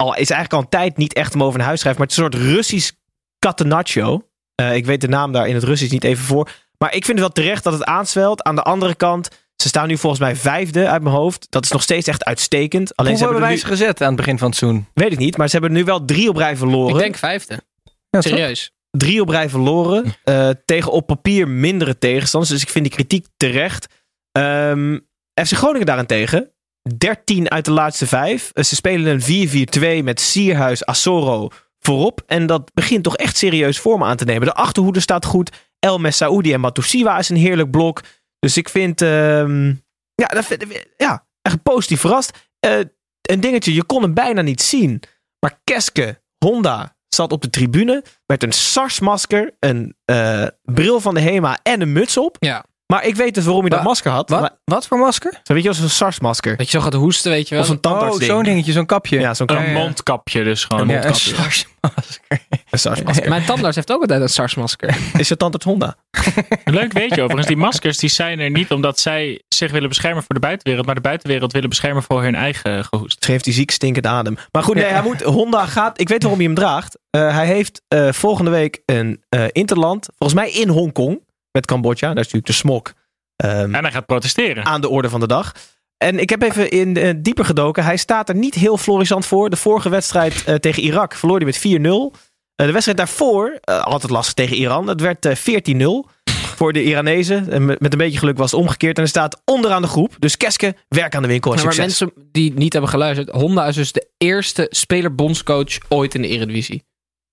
Al, is eigenlijk al een tijd niet echt om over naar huis te schrijven, maar het is een soort Russisch catenaccio. Eh, ik weet de naam daar in het Russisch niet even voor. Maar ik vind het wel terecht dat het aanswelt. Aan de andere kant, ze staan nu volgens mij vijfde uit mijn hoofd. Dat is nog steeds echt uitstekend. Alleen ze hebben hebben wij ze gezet aan het begin van het seizoen? weet ik niet, maar ze hebben nu wel drie op rij verloren Ik denk vijfde. Ja, Serieus. drie op rij verloren. eh, tegen op papier mindere tegenstanders. Dus ik vind die kritiek terecht. Ehm, FC Groningen daarentegen. 13 uit de laatste vijf. Eh, ze spelen een 4-4-2 met Sierhuis, Assoro voorop. En dat begint toch echt serieus vorm aan te nemen. De achterhoede staat goed. El Messaoudi en Matusiwa is een heerlijk blok. Dus ik vind... ehm, ja, dat ja, echt positief verrast. Eh, een dingetje, je kon hem bijna niet zien. Maar Keske, Honda, zat op de tribune met een SARS-masker, een eh, bril van de HEMA en een muts op. Ja. Maar ik weet dus waarom hij dat Wa- masker had. Wat, Maar, wat voor masker? zo weet je, als een SARS-masker. Dat je zo gaat hoesten, weet je wel. Of een tandartsding. Oh, zo'n dingetje, zo'n kapje. Ja, zo'n Een mondkapje dus gewoon. Ja, een. SARS-masker. SARS-masker. Mijn tandarts heeft ook altijd een SARS-masker. Is je tandarts Honda? Leuk weet je overigens, die maskers die zijn er niet omdat zij zich willen beschermen voor de buitenwereld, maar de buitenwereld willen beschermen voor hun eigen gehoest. Ze heeft die ziek stinkende adem. Maar goed, nee, hij moet, Honda gaat... Ik weet waarom hij hem draagt. Eh, hij heeft eh, volgende week een eh, interland. Volgens mij in Hongkong. Met Cambodja. Daar is natuurlijk de smok. ehm, En hij gaat protesteren. aan de orde van de dag. En ik heb even in eh, dieper gedoken. Hij staat er niet heel florissant voor. De vorige wedstrijd eh, tegen Irak verloor hij met 4-0. Eh, de wedstrijd daarvoor, eh, altijd lastig tegen Iran. Het werd eh, 14-0 voor de Iranezen. En met met een beetje geluk was het omgekeerd. En hij staat onderaan de groep. Dus Keske, werk aan de winkel en maar succes. mensen die niet hebben geluisterd. Honda is dus de eerste speler-bondscoach ooit in de Eredivisie.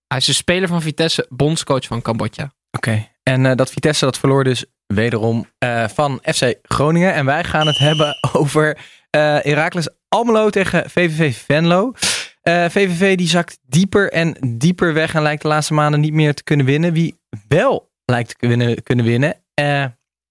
Hij is de speler van Vitesse, bondscoach van Cambodja. Oké. En eh, dat Vitesse dat verloor dus wederom eh, van FC Groningen. En wij gaan het hebben over eh Heracles Almelo tegen VVV Venlo. VVV die zakt dieper en dieper weg en lijkt de laatste maanden niet meer te kunnen winnen. Wie wel lijkt te kunnen, kunnen winnen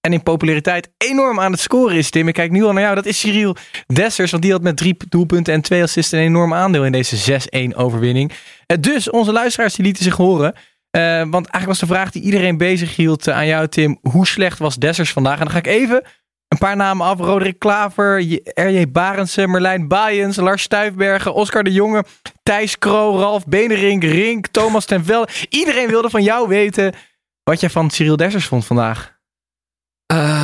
en in populariteit enorm aan het scoren is, Tim. Ik kijk nu al naar jou. Dat is Cyril Dessers, want die had met drie doelpunten en twee assists een enorm aandeel in deze 6-1 overwinning. Dus onze luisteraars die lieten zich horen. Eh, want eigenlijk was de vraag die iedereen bezig hield eh, aan jou, Tim. Hoe slecht was Dessers vandaag? En dan ga ik even een paar namen af. Roderick Klaver, R.J. Barendse, Merlijn Baaiens, Lars Stuifbergen, Oscar de Jonge, Thijs Kroo, Ralf Benerink, Rink, Thomas ten Velde. Iedereen wilde van jou weten wat jij van Cyril Dessers vond vandaag. Ehm,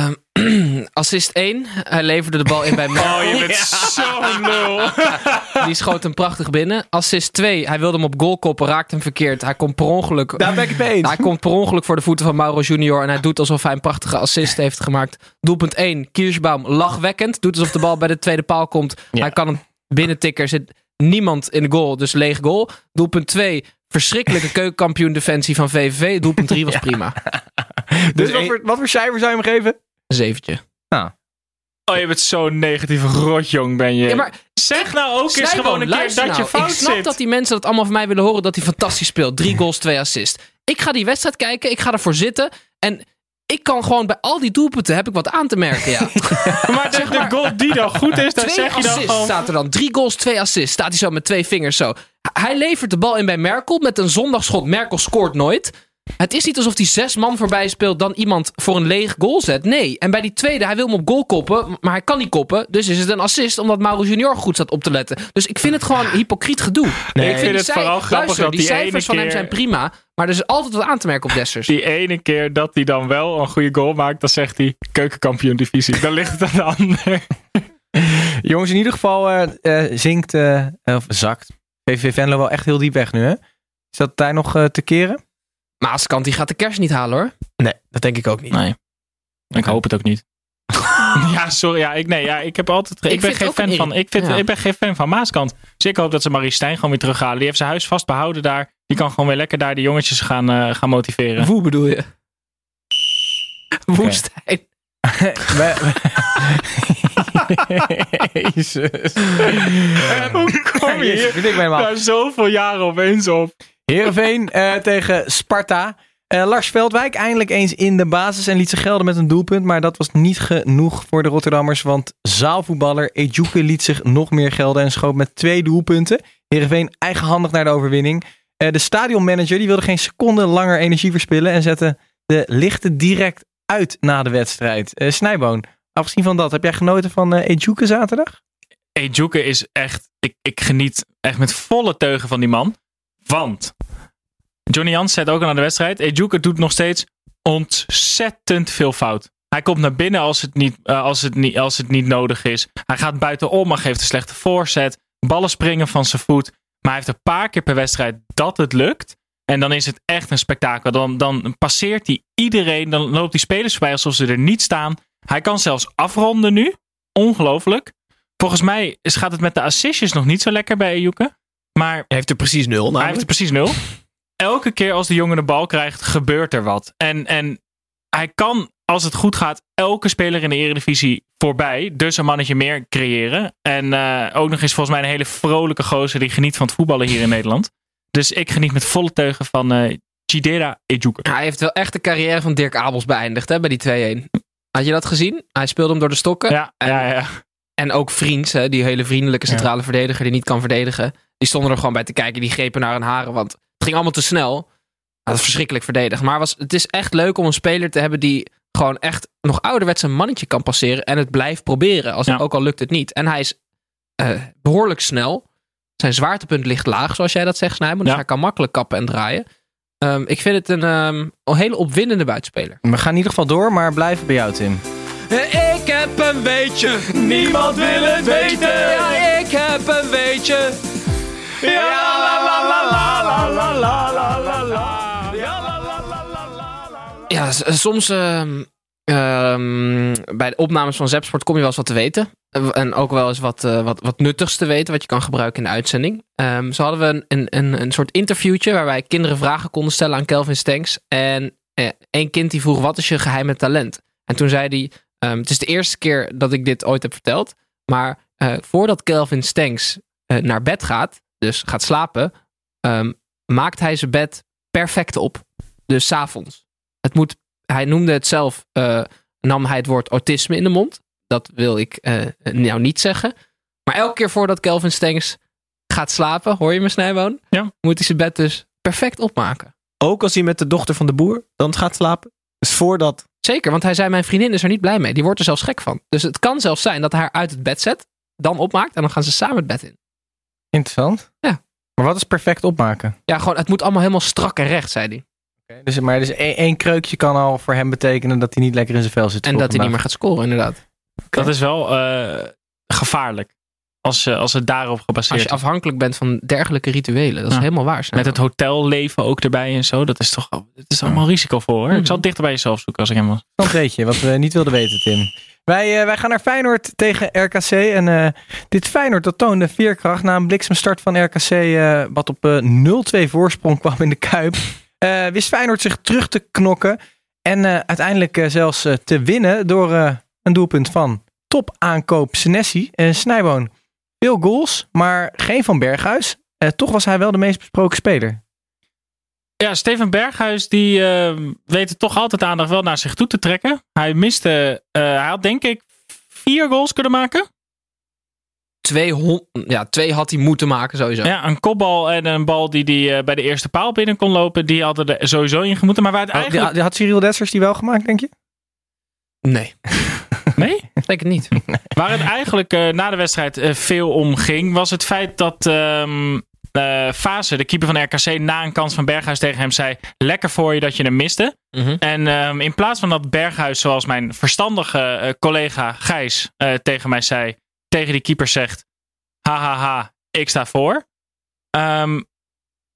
assist 1. Hij leverde de bal in bij Merkel. Oh, je bent zo'n lul. Die schoot hem prachtig binnen. Assist 2. Hij wilde hem op goal koppen, raakte hem verkeerd. Hij komt per ongeluk... Daar ben ik mee eens. Hij komt per ongeluk voor de voeten van Mauro Junior. En hij doet alsof hij een prachtige assist heeft gemaakt. Doelpunt 1. Kirschbaum lachwekkend. Doet alsof de bal bij de tweede paal komt. Hij kan hem binnentikken. Er zit niemand in de goal. Dus leeg goal. Doelpunt 2. Verschrikkelijke keukenkampioen defensie van VVV. Doelpunt 3 was prima. Dus wat voor, wat voor cijfer zou je hem geven? Een zeventje. Oh, je bent zo'n negatieve rotjong, ben je. Ja, maar zeg nou ook eens gewoon een keer dat je nou. fout Ik snap zit. dat die mensen dat allemaal van mij willen horen dat hij fantastisch speelt. Drie goals, twee assists. Ik ga die wedstrijd kijken, ik ga ervoor zitten. En ik kan gewoon bij al die doelpunten heb ik wat aan te merken. Ja. Maar de, de goal die dan goed is, daar zeg je dan assists gewoon... staat er dan. Drie goals, twee assists. Staat hij zo met twee vingers zo. Hij levert de bal in bij Merkel met een zondagschot. Merkel scoort nooit. Het is niet alsof hij zes man voorbij speelt dan iemand voor een leeg goal zet. Nee. En bij die tweede, hij wil hem op goal koppen, maar hij kan niet koppen. Dus is het een assist omdat Mauro Junior goed staat op te letten. Dus ik vind het gewoon hypocriet gedoe. Nee, ik vind die het cij- vooral grappig Luister, dat die die ene cijfers van hem keer- zijn prima. Maar er is altijd wat aan te merken op Dessers. Die ene keer dat hij dan wel een goede goal maakt, dan zegt hij keukenkampioen divisie. Dan ligt het aan de ander. Jongens, in ieder geval eh, eh, zinkt, eh, of zakt VVV Venlo wel echt heel diep weg nu, hè? Is dat daar nog eh, te keren? Maaskant, die gaat de kerst niet halen hoor. Nee, dat denk ik ook niet. Nee. Ik hoop het ook niet. ja, sorry. Ja, ik, nee, ja, ik heb altijd. Ik Ik, ben geen fan een van. Ik, vind, ja. ik ben geen fan van Maaskant. Dus ik hoop dat ze Marie Stijn gewoon weer terughalen. Die heeft zijn huis vast behouden daar. Die kan gewoon weer lekker daar die jongetjes gaan, eh, gaan motiveren. Hoe bedoel je? Woestijn. Jezus. Hoe kom je hier daar zoveel jaren opeens op? Heerenveen eh, tegen Sparta. Eh, Lars Veldwijk eindelijk eens in de basis en liet zich gelden met een doelpunt. Maar dat was niet genoeg voor de Rotterdammers. Want zaalvoetballer Ejuke liet zich nog meer gelden en schoot met twee doelpunten. Heerenveen eigenhandig naar de overwinning. Eh, de stadionmanager die wilde geen seconde langer energie verspillen. En zette de lichten direct uit na de wedstrijd. Snijboon, afgezien van dat, heb jij genoten van eh Ejuke zaterdag? Ejuke is echt. Ik, ik geniet echt met volle teugen van die man. Want. Johnny Jans zei ook al aan de wedstrijd. Ejuke doet nog steeds ontzettend veel fout. Hij komt naar binnen als het niet, eh, als het niet, als het niet nodig is. Hij gaat buitenom, maar geeft een slechte voorzet. Ballen springen van zijn voet. Maar hij heeft een paar keer per wedstrijd dat het lukt. En dan is het echt een spektakel. Dan, dan passeert hij iedereen. Dan loopt die spelers voorbij alsof ze er niet staan. Hij kan zelfs afronden nu. Ongelooflijk. Volgens mij gaat het met de assistjes nog niet zo lekker bij Ejuke. Maar Hij heeft er precies nul. hij heeft er precies nul. Elke keer als de jongen de bal krijgt, gebeurt er wat. En, en hij kan, als het goed gaat, elke speler in de Eredivisie voorbij. Dus een mannetje meer creëren. En eh, ook nog eens volgens mij een hele vrolijke gozer die geniet van het voetballen hier in Nederland. Dus ik geniet met volle teugen van eh Chidera Ejuke. Hij heeft wel echt de carrière van Dirk Abels beëindigd hè, bij die 2-1. Had je dat gezien? Hij speelde hem door de stokken. Ja, en, ja, ja. en ook Vriends, hè, die hele vriendelijke centrale verdediger die niet kan verdedigen. Die stonden er gewoon bij te kijken. Die grepen naar hun haren, want het ging allemaal te snel. Dat is verschrikkelijk verdedigd. Maar was, het is echt leuk om een speler te hebben die gewoon echt nog ouderwets een mannetje kan passeren. En het blijft proberen, als, Ja. ook al lukt het niet. En hij is eh, behoorlijk snel. Zijn zwaartepunt ligt laag, zoals jij dat zegt, Snijboom. Dus Ja. hij kan makkelijk kappen en draaien. Ehm, ik vind het een, ehm, een hele opwindende buitenspeler. We gaan in ieder geval door, maar blijven bij jou, Tim. Ik heb een weetje, niemand wil het weten. Ja, ik heb een weetje. Ja, soms bij de opnames van Zepsport kom je wel eens wat te weten. En ook wel eens wat, wat, wat nuttigs te weten, wat je kan gebruiken in de uitzending. Zo hadden we een, een, een, soort interviewtje waarbij kinderen vragen konden stellen aan Kelvin Stanks. En één kind die vroeg, wat is je geheime talent? En toen zei hij, het is de eerste keer dat ik dit ooit heb verteld. Maar voordat Kelvin Stengs naar bed gaat, dus gaat slapen, ehm, maakt hij zijn bed perfect op. Dus 's avonds. Het moet, hij noemde het zelf, eh, nam hij het woord autisme in de mond. Dat wil ik eh, nou niet zeggen. Maar elke keer voordat Kelvin Stengs gaat slapen, hoor je me Snijboon? Ja. Moet hij zijn bed dus perfect opmaken. Ook als hij met de dochter van de boer dan gaat slapen. Dus voordat... Zeker, want hij zei: Mijn vriendin is er niet blij mee. Die wordt er zelfs gek van. Dus het kan zelfs zijn dat hij haar uit het bed zet, dan opmaakt en dan gaan ze samen het bed in. Interessant. Ja. Maar wat is perfect opmaken? Ja, gewoon, het moet allemaal helemaal strak en recht, zei hij. Dus, maar dus één, één kreukje kan al voor hem betekenen dat hij niet lekker in zijn vel zit. En dat hij niet meer gaat scoren, inderdaad. Dat is wel eh, gevaarlijk. Als, eh, als het daarop gebaseerd Als je afhankelijk bent van dergelijke rituelen. Dat is Ja. helemaal waar. Met het hotelleven ook erbij en zo. Dat is toch het is allemaal risicovol hoor. Ik zal het dichter bij jezelf zoeken als ik hem was. Dat weet je, wat we niet wilden weten, Tim. Wij, eh, wij gaan naar Feyenoord tegen RKC. En eh, dit Feyenoord dat toonde veerkracht na een bliksemstart van RKC... eh, wat op eh 0-2 voorsprong kwam in de Kuip. Eh, wist Feyenoord zich terug te knokken. En eh, uiteindelijk zelfs te winnen door eh, een doelpunt van topaankoop Senesi. en Snijboon. Veel goals, maar geen van Berghuis. Eh, toch was hij wel de meest besproken speler. Ja, Steven Berghuis die eh, weet het toch altijd aandacht wel naar zich toe te trekken. Hij miste, eh, hij had denk ik vier goals kunnen maken. Twee, ja, twee had hij moeten maken sowieso. Ja, een kopbal en een bal die hij eh, bij de eerste paal binnen kon lopen. Die hadden er sowieso in gemoeten. Maar waar het Oh, die, eigenlijk... die had Cyril Dessers die wel gemaakt, denk je? Nee, Nee? Denk ik niet. Waar het eigenlijk eh, na de wedstrijd eh, veel om ging, was het feit dat eh, Fase, de keeper van RKC, na een kans van Berghuis tegen hem zei: Lekker voor je dat je hem miste. Mhm. En ehm, in plaats van dat Berghuis, zoals mijn verstandige collega Gijs tegen mij zei, tegen die keeper zegt: Hahaha, ik sta voor. Ehm,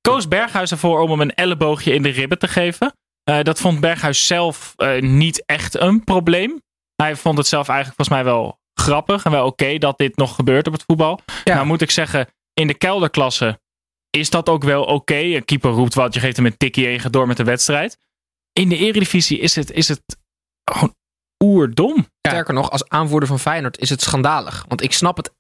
koos Berghuis ervoor om hem een elleboogje in de ribben te geven. Dat vond Berghuis zelf niet echt een probleem. Hij vond het zelf eigenlijk volgens mij wel grappig en wel oké dat dit nog gebeurt op het voetbal. Ja. Nou moet ik zeggen, in de kelderklasse is dat ook wel oké. Een keeper roept wat, je geeft hem een tikkie en je gaat door met de wedstrijd. In de eredivisie is het, is het gewoon oerdom. Sterker nog, als aanvoerder van Feyenoord is het schandalig. Want ik snap het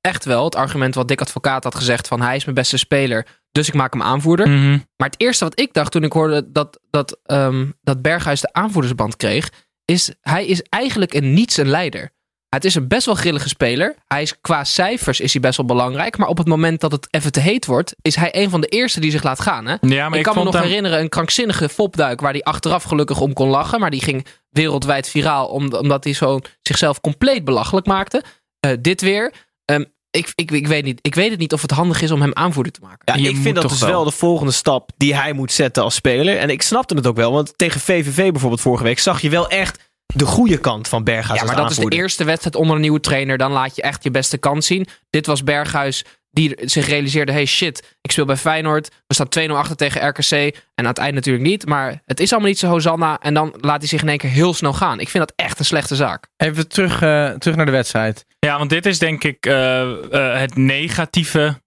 echt wel, het argument wat Dick Advocaat had gezegd van hij is mijn beste speler, dus ik maak hem aanvoerder. Mhm. Maar het eerste wat ik dacht toen ik hoorde dat, dat, ehm, dat Berghuis de aanvoerdersband kreeg, is hij is eigenlijk een niets een leider. Het is een best wel grillige speler. Hij is, qua cijfers is hij best wel belangrijk. Maar op het moment dat het even te heet wordt, is hij een van de eerste die zich laat gaan. Hè? Ja, maar ik, kan me nog hem- herinneren een krankzinnige fopduik waar hij achteraf gelukkig om kon lachen. Maar die ging wereldwijd viraal om- omdat hij zo zichzelf compleet belachelijk maakte. Eh, dit weer. Ehm, ik, ik, ik, weet niet, ik weet het niet of het handig is om hem aanvoerder te maken. Ja, ik vind dat dus wel. wel. de volgende stap die hij moet zetten als speler. En ik snapte het ook wel, want tegen VVV bijvoorbeeld vorige week zag je wel echt de goede kant van Berghuis Ja, maar als dat is de eerste wedstrijd onder een nieuwe trainer. Dan laat je echt je beste kans zien. Dit was Berghuis die zich realiseerde... hey shit, ik speel bij Feyenoord. We staan 2-0 achter tegen RKC. En aan het eind natuurlijk niet. Maar het is allemaal niet zo Hosanna. En dan laat hij zich in één keer heel snel gaan. Ik vind dat echt een slechte zaak. Even terug, eh, terug naar de wedstrijd. Ja, want dit is denk ik eh, eh, het negatieve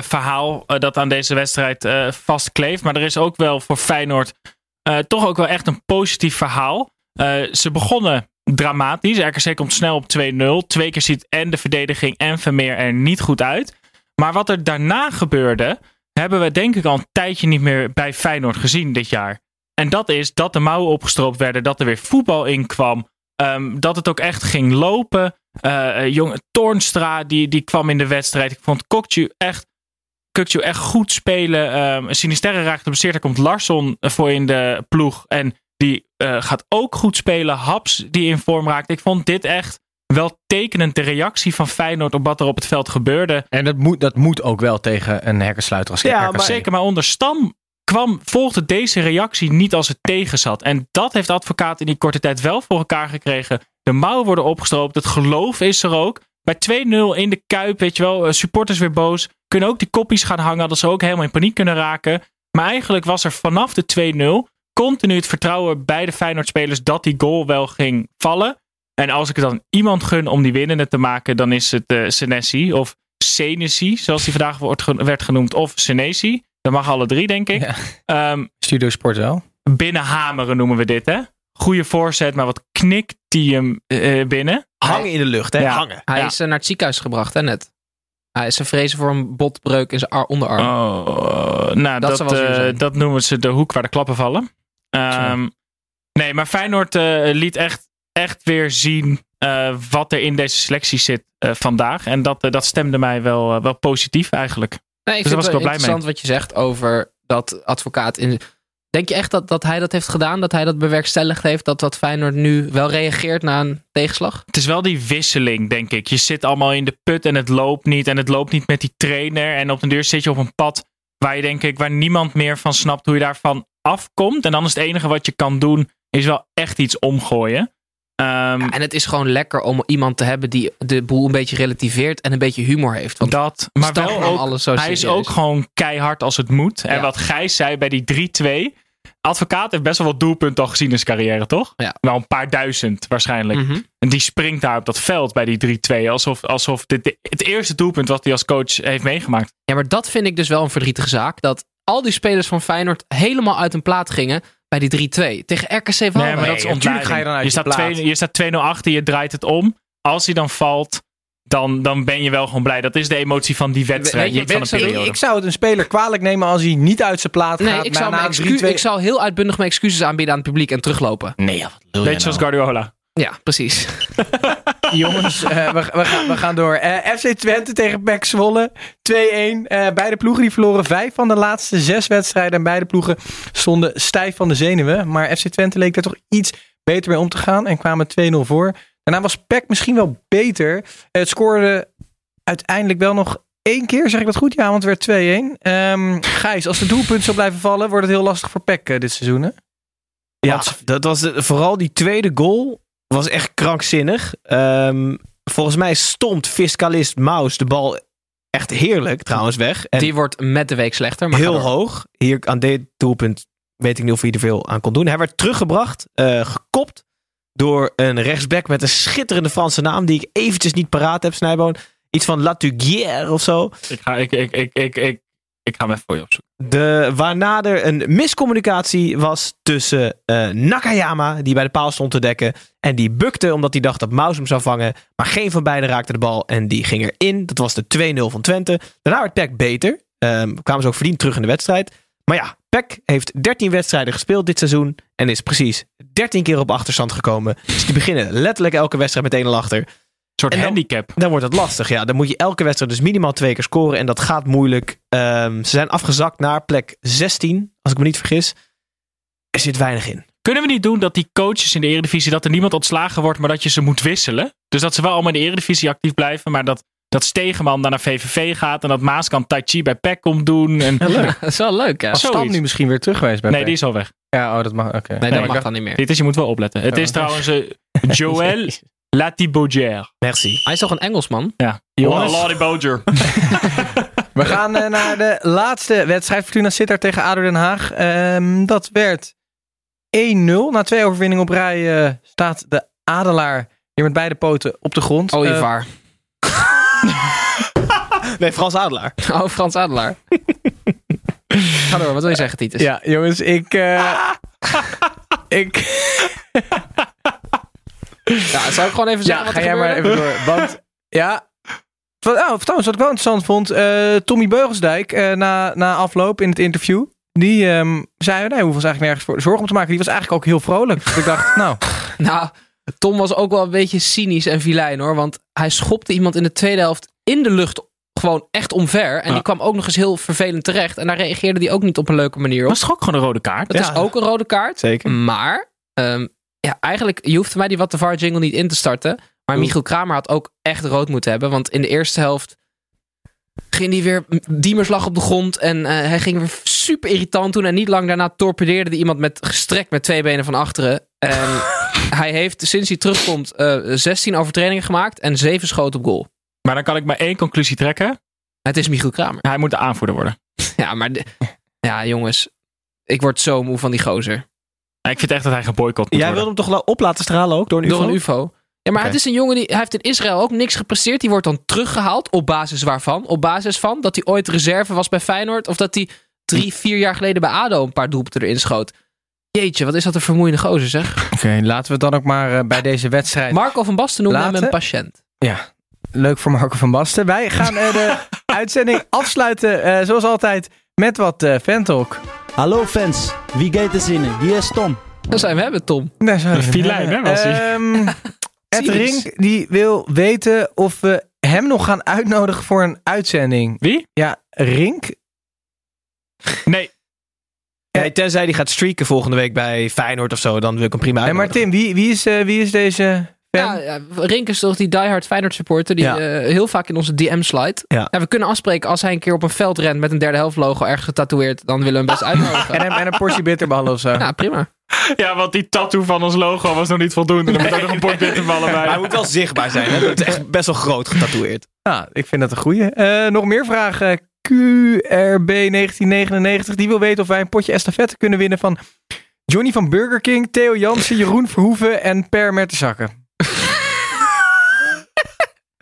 verhaal dat aan deze wedstrijd eh, vastkleeft. Maar er is ook wel voor Feyenoord eh, toch ook wel echt een positief verhaal. Eh, ze begonnen dramatisch. RKC komt snel op 2-0. Twee keer ziet en de verdediging en Vermeer er niet goed uit. Maar wat er daarna gebeurde, hebben we denk ik al een tijdje niet meer bij Feyenoord gezien dit jaar. En dat is dat de mouwen opgestroopt werden, dat er weer voetbal in kwam. ehm, dat het ook echt ging lopen. Eh, eh, jonge Toornstra, die, die kwam in de wedstrijd. Ik vond Kokju echt, Kokju echt goed spelen. Um, Sinisterre raakt geblesseerd. Er komt Larsson voor in de ploeg. En die eh, gaat ook goed spelen. Haps die in vorm raakt. Ik vond dit echt wel tekenend de reactie van Feyenoord op wat er op het veld gebeurde. En dat moet, dat moet ook wel tegen een hekkensluiter als Ja, maar Zeker, maar onder Stam kwam, volgde deze reactie niet als het tegen zat. En dat heeft de advocaat in die korte tijd wel voor elkaar gekregen. De mouwen worden opgestroopt. Het geloof is er ook. Bij 2-0 in de Kuip, weet je wel, eh, supporters weer boos. Kunnen ook die koppies gaan hangen, dat ze ook helemaal in paniek kunnen raken. Maar eigenlijk was er vanaf de 2-0 continu het vertrouwen bij de Feyenoord-spelers dat die goal wel ging vallen. En als ik het dan iemand gun om die winnende te maken, dan is het eh Senesi of Senesi, zoals die vandaag wordt werd genoemd, of Senesi. Dat mag alle drie, denk ik. Ja. Ehm, Studio Sport wel. binnenhameren noemen we dit, hè? Goede voorzet, maar wat knikt die hem eh, binnen. Hangen in de lucht, hè? Ja. Hangen. Hij Ja. is eh, naar het ziekenhuis gebracht, hè, net. Hij is ze vrezen voor een botbreuk in zijn ar- onderarm. Oh, nou, dat, eh, dat noemen ze de hoek waar de klappen vallen. Ehm, nee, maar Feyenoord eh, liet echt, echt weer zien eh, wat er in deze selectie zit eh, vandaag. En dat, eh, dat stemde mij wel, wel positief eigenlijk. Nee, ik Dus vind was het wel interessant wat je zegt over dat advocaat. In... Denk je echt dat, dat hij dat heeft gedaan? Dat hij dat bewerkstelligd heeft? Dat wat Feyenoord nu wel reageert na een tegenslag? Het is wel die wisseling, denk ik. Je zit allemaal in de put en het loopt niet. En het loopt niet met die trainer. En op den duur zit je op een pad waar je denk ik, waar niemand meer van snapt hoe je daarvan afkomt. En dan is het enige wat je kan doen, is wel echt iets omgooien. Ehm, Ja, en het is gewoon lekker om iemand te hebben die de boel een beetje relativeert en een beetje humor heeft. Want dat, maar wel ook, alles zo hij is ook gewoon keihard als het moet. En wat Gijs zei bij die 3-2. Advocaat heeft best wel wat doelpunten al gezien in zijn carrière, toch? Ja. Wel een paar duizend waarschijnlijk. Mhm. En die springt daar op dat veld bij die 3-2. Alsof, alsof dit de- het eerste doelpunt wat hij als coach heeft meegemaakt. Ja, maar dat vind ik dus wel een verdrietige zaak. Dat al die spelers van Feyenoord helemaal uit hun plaat gingen bij die 3-2. Tegen RKC Waalwijk. Nee, maar dat is ga je dan uit je, staat plaat. 2 je staat 2-0 achter, je draait het om. Als hij dan valt, dan, dan ben je wel gewoon blij. Dat is de emotie van die wedstrijd, je, van periode. Ik zou het een speler kwalijk nemen als hij niet uit zijn plaat Nee, gaat. ik maar zou, na mijn een excu- 3-2 ik zou heel uitbundig mijn excuses aanbieden aan het publiek en teruglopen. Nee, ja, wat lul Beetje zoals Guardiola. Ja, precies. Jongens, eh, we, we, gaan, we gaan door. Eh, FC Twente tegen PEC Zwolle. 2-1. Eh, beide ploegen die verloren vijf van de laatste zes wedstrijden. En beide ploegen stonden stijf van de zenuwen. Maar FC Twente leek er toch iets beter mee om te gaan. En kwamen 2-0 voor. Daarna was PEC misschien wel beter. Het scoorde uiteindelijk wel nog één keer. Zeg ik dat goed? Ja, want het werd 2-1. Ehm Gijs, als de doelpunt zou blijven vallen... wordt het heel lastig voor eh, dit seizoen, hè? Ja, dat was de- vooral die tweede goal was echt krankzinnig. Ehm, volgens mij stomt fiscalist Maus de bal echt heerlijk trouwens weg. En Die wordt met de week slechter. Maar heel hoog. Hier aan dit doelpunt weet ik niet of hij er veel aan kon doen. Hij werd teruggebracht, eh, gekopt door een rechtsback met een schitterende Franse naam die ik eventjes niet paraat heb, Snijboon. Iets van Latuguière of zo. Ik ga, ik, ik, ik, ik, ik, ik ga hem even voor je opzoeken. De, waarna er een miscommunicatie was tussen eh, Nakayama, die bij de paal stond te dekken, en die bukte omdat hij dacht dat Maus hem zou vangen. Maar geen van beiden raakte de bal en die ging erin. Dat was de 2-0 van Twente. Daarna werd Peck beter. Ehm, kwamen ze ook verdiend terug in de wedstrijd. Maar ja, Peck heeft 13 wedstrijden gespeeld dit seizoen en is precies 13 keer op achterstand gekomen. Dus die beginnen letterlijk elke wedstrijd met 1-0 achter. Een soort En dan- handicap. Dan wordt het lastig. Ja, dan moet je elke wedstrijd dus minimaal twee keer scoren. En dat gaat moeilijk. Ehm, ze zijn afgezakt naar plek 16, als ik me niet vergis. Er zit weinig in. Kunnen we niet doen dat die coaches in de Eredivisie, dat er niemand ontslagen wordt, maar dat je ze moet wisselen? Dus dat ze wel allemaal in de Eredivisie actief blijven, maar dat, dat Stegeman dan naar VVV gaat en dat Maaskant Tai Chi bij PEC komt doen. En... leuk. Dat is wel leuk, hè? Was Stam nu misschien weer terug geweest bij Nee, PEC? die is al weg. Ja, oh, dat mag. Oké. Nee, Nee, dat mag dan niet meer. Dit is, je moet wel opletten. Het Ja. is trouwens eh, Joël Latibaudière. Merci. Hij is toch een Engelsman? Ja. Jongens. Latibaudière. We gaan eh, naar de laatste wedstrijd. Fortuna Sittard tegen ADO Den Haag. Ehm, dat werd 1-0. Na twee overwinningen op rij eh, staat de Adelaar hier met beide poten op de grond. Oh, Eh, Ooievaar. Nee, Frans Adelaar. oh, Frans Adelaar. Ga door, wat wil je zeggen, Titus? ja, jongens, ik... eh, ik Ja, zou ik gewoon even ja, zeggen wat ga jij maar even door. Want, ja... Wat, oh, trouwens, wat ik wel interessant vond. eh, Tommy Beugelsdijk, eh, na, na afloop in het interview... Die ehm, zei, nee, we hoeven ons eigenlijk nergens voor zorgen om te maken. Die was eigenlijk ook heel vrolijk. Dus ik dacht, nou... Nou, Tom was ook wel een beetje cynisch en vilijn hoor. Want hij schopte iemand in de tweede helft in de lucht gewoon echt omver. En Ja. die kwam ook nog eens heel vervelend terecht. En daar reageerde hij ook niet op een leuke manier op. Was toch ook gewoon een rode kaart? Dat Ja. is ook een rode kaart. Zeker. Maar, ehm, ja, eigenlijk, je hoeft mij die What the VAR jingle niet in te starten. Maar Michiel Kramer had ook echt rood moeten hebben. Want in de eerste helft ging hij weer, Diemers lag op de grond. En eh, hij ging weer super irritant doen. En niet lang daarna torpedeerde hij iemand met gestrekt met twee benen van achteren. En hij heeft, sinds hij terugkomt, eh 16 overtredingen gemaakt. En 7 schoten op goal. Maar dan kan ik maar één conclusie trekken. Het is Michiel Kramer. Hij moet de aanvoerder worden. Ja, maar de- ja, jongens. Ik word zo moe van die gozer. Ja, Ik vind echt dat hij geboycott moet Jij wilde hem toch op laten stralen ook door een Door UFO? een UFO. Ja, maar het is een jongen die hij heeft in Israël ook niks gepresteerd. Die wordt dan teruggehaald. Op basis waarvan? Op basis van dat hij ooit reserve was bij Feyenoord. Of dat hij drie, vier jaar geleden bij ADO een paar doelpunten erin schoot. Jeetje, wat is dat een vermoeiende gozer zeg. Oké, laten we het dan ook maar eh, bij deze wedstrijd... Marco van Basten noemde hem Laten. een patiënt. Ja, leuk voor Marco van Basten. Wij gaan eh, de uitzending afsluiten, eh, zoals altijd, met wat eh fantalk. Hallo fans, wie gaat er zinnen? Hier is Tom. Dan zijn we hebben, Tom. Daar je hem Filijn, hè, was hij. Ehm, Ed. Rink die wil weten of we hem nog gaan uitnodigen voor een uitzending. Wie? Ja, Rink. Nee, Nee, tenzij die gaat streaken volgende week bij Feyenoord of zo, dan wil ik hem prima Nee, maar uitnodigen. Tim, wie, wie, is, eh, wie is deze Ja, ja, Rink is toch die diehard Feyenoord supporter die Ja. eh, heel vaak in onze DM slide. Ja. we kunnen afspreken als hij een keer op een veld rent met een derde helft logo ergens getatoeëerd, dan willen we hem best uitnodigen. En een, en een portie bitterballen of zo. Ja, prima. Ja, want die tattoo van ons logo was nog niet voldoende. Er moet ook nog een bord bitterballen bij. Hij moet wel zichtbaar zijn. Hè? Het is echt best wel groot getatoeëerd. Ja, ik vind dat een goeie. Eh, nog meer vragen. QRB1999. Die wil weten of wij een potje estafette kunnen winnen van Johnny van Burger King, Theo Jansen, Jeroen Verhoeven en Per Mertensakken.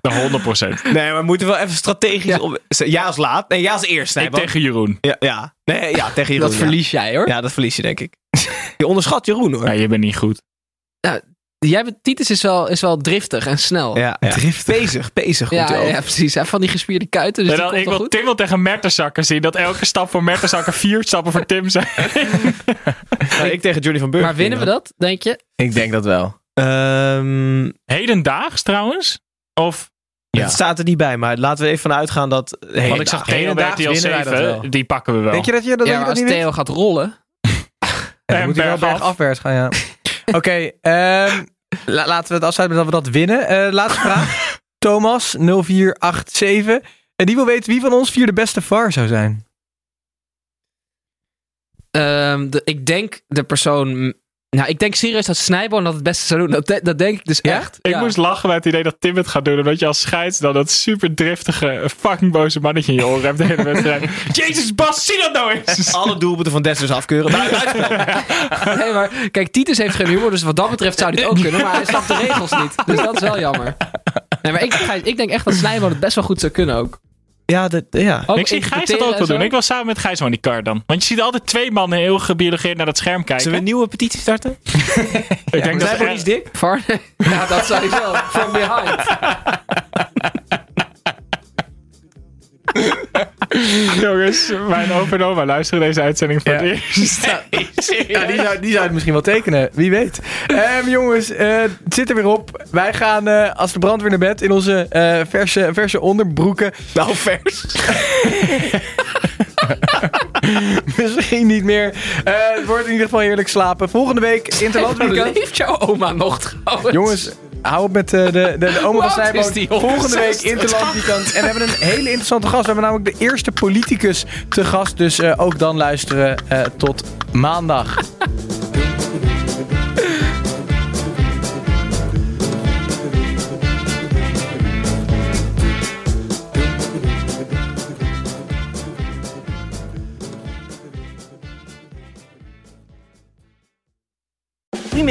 De 100%. Nee, maar we moeten wel even strategisch... Ja. Op, ja als laat. Nee, ja als eerst. Nee, Ik want- tegen Jeroen. ja, ja. Nee, ja, tegen Jeroen. dat ja. verlies jij hoor. Ja, dat verlies je denk ik. Je onderschat Jeroen hoor. Ja, je bent niet goed. Jij bent, Titus is wel, is wel driftig en snel. Ja, ja. Bezig, bezig. ja, ja, precies. Hij van die gespierde kuiten, dus dan, ik wil goed. Tim wel tegen Mertensakker zien. Dat elke stap voor Mertensakker vier stappen voor Tim zijn. Nou, ik tegen Johnny van Burger Maar winnen we dat, denk je? Ik denk dat wel. Ehm, Hedendaags trouwens? Of, Ja. Het staat er niet bij, maar laten we even van uitgaan dat... Hey, want ik zag Theo bij RTL winnen wij dat 7. wel. Die pakken we wel. Denk je dat je dat, Ja, je als dat Theo gaat rollen. Ja, dan En moet hij wel bergaf. bergafwaarts gaan, ja. Oké, ehm, la- laten we het afsluiten dat we dat winnen. Eh, laatste vraag. Thomas, 0487. En die wil weten wie van ons vier de beste VAR zou zijn. Ehm, de, ik denk de persoon... Nou, ik denk serieus dat Snijboon dat het beste zou doen. Dat, de- dat denk ik dus Ja? echt. Ik Ja. moest lachen bij het idee dat Tim het gaat doen. Omdat je als scheids dan dat super driftige, fucking boze mannetje in je oren hebt de hele wedstrijd. Jezus Bas, zie dat nou eens! alle doelpunten van Des dus afkeuren. Nee, maar kijk, Titus heeft geen humor, dus wat dat betreft zou hij het ook kunnen. Maar hij snapt de regels niet. Dus dat is wel jammer. Nee, maar ik, ik denk echt dat Snijboon het best wel goed zou kunnen ook. Ja, dat, ja. ook ik zie Gijs dat ook wel doen. Ik wil samen met Gijs van die kar dan. Want je ziet altijd twee mannen heel gebiologeerd naar dat scherm kijken. Zullen we een nieuwe petitie starten? ik denk dat er- is dik? Ja, dat sowieso. From behind. Jongens, mijn opa en oma luisteren deze uitzending voor Ja. het eerst. Ja, die zou, die zou het misschien wel tekenen. Wie weet. Ehm, jongens, eh, het zit er weer op. Wij gaan eh, als de brandweer naar bed in onze eh, verse, verse onderbroeken. Nou, vers. Misschien niet meer. Het wordt in ieder geval heerlijk slapen. Volgende week Interland weekend. Leeft jouw oma nog trouwens? Jongens, hou op met eh, de, de, de oma van Snijboon. die? Volgende week Interland weekend. En we hebben een hele interessante gast. We hebben namelijk de eerste politicus te gast. Dus eh, ook dan luisteren eh, tot maandag.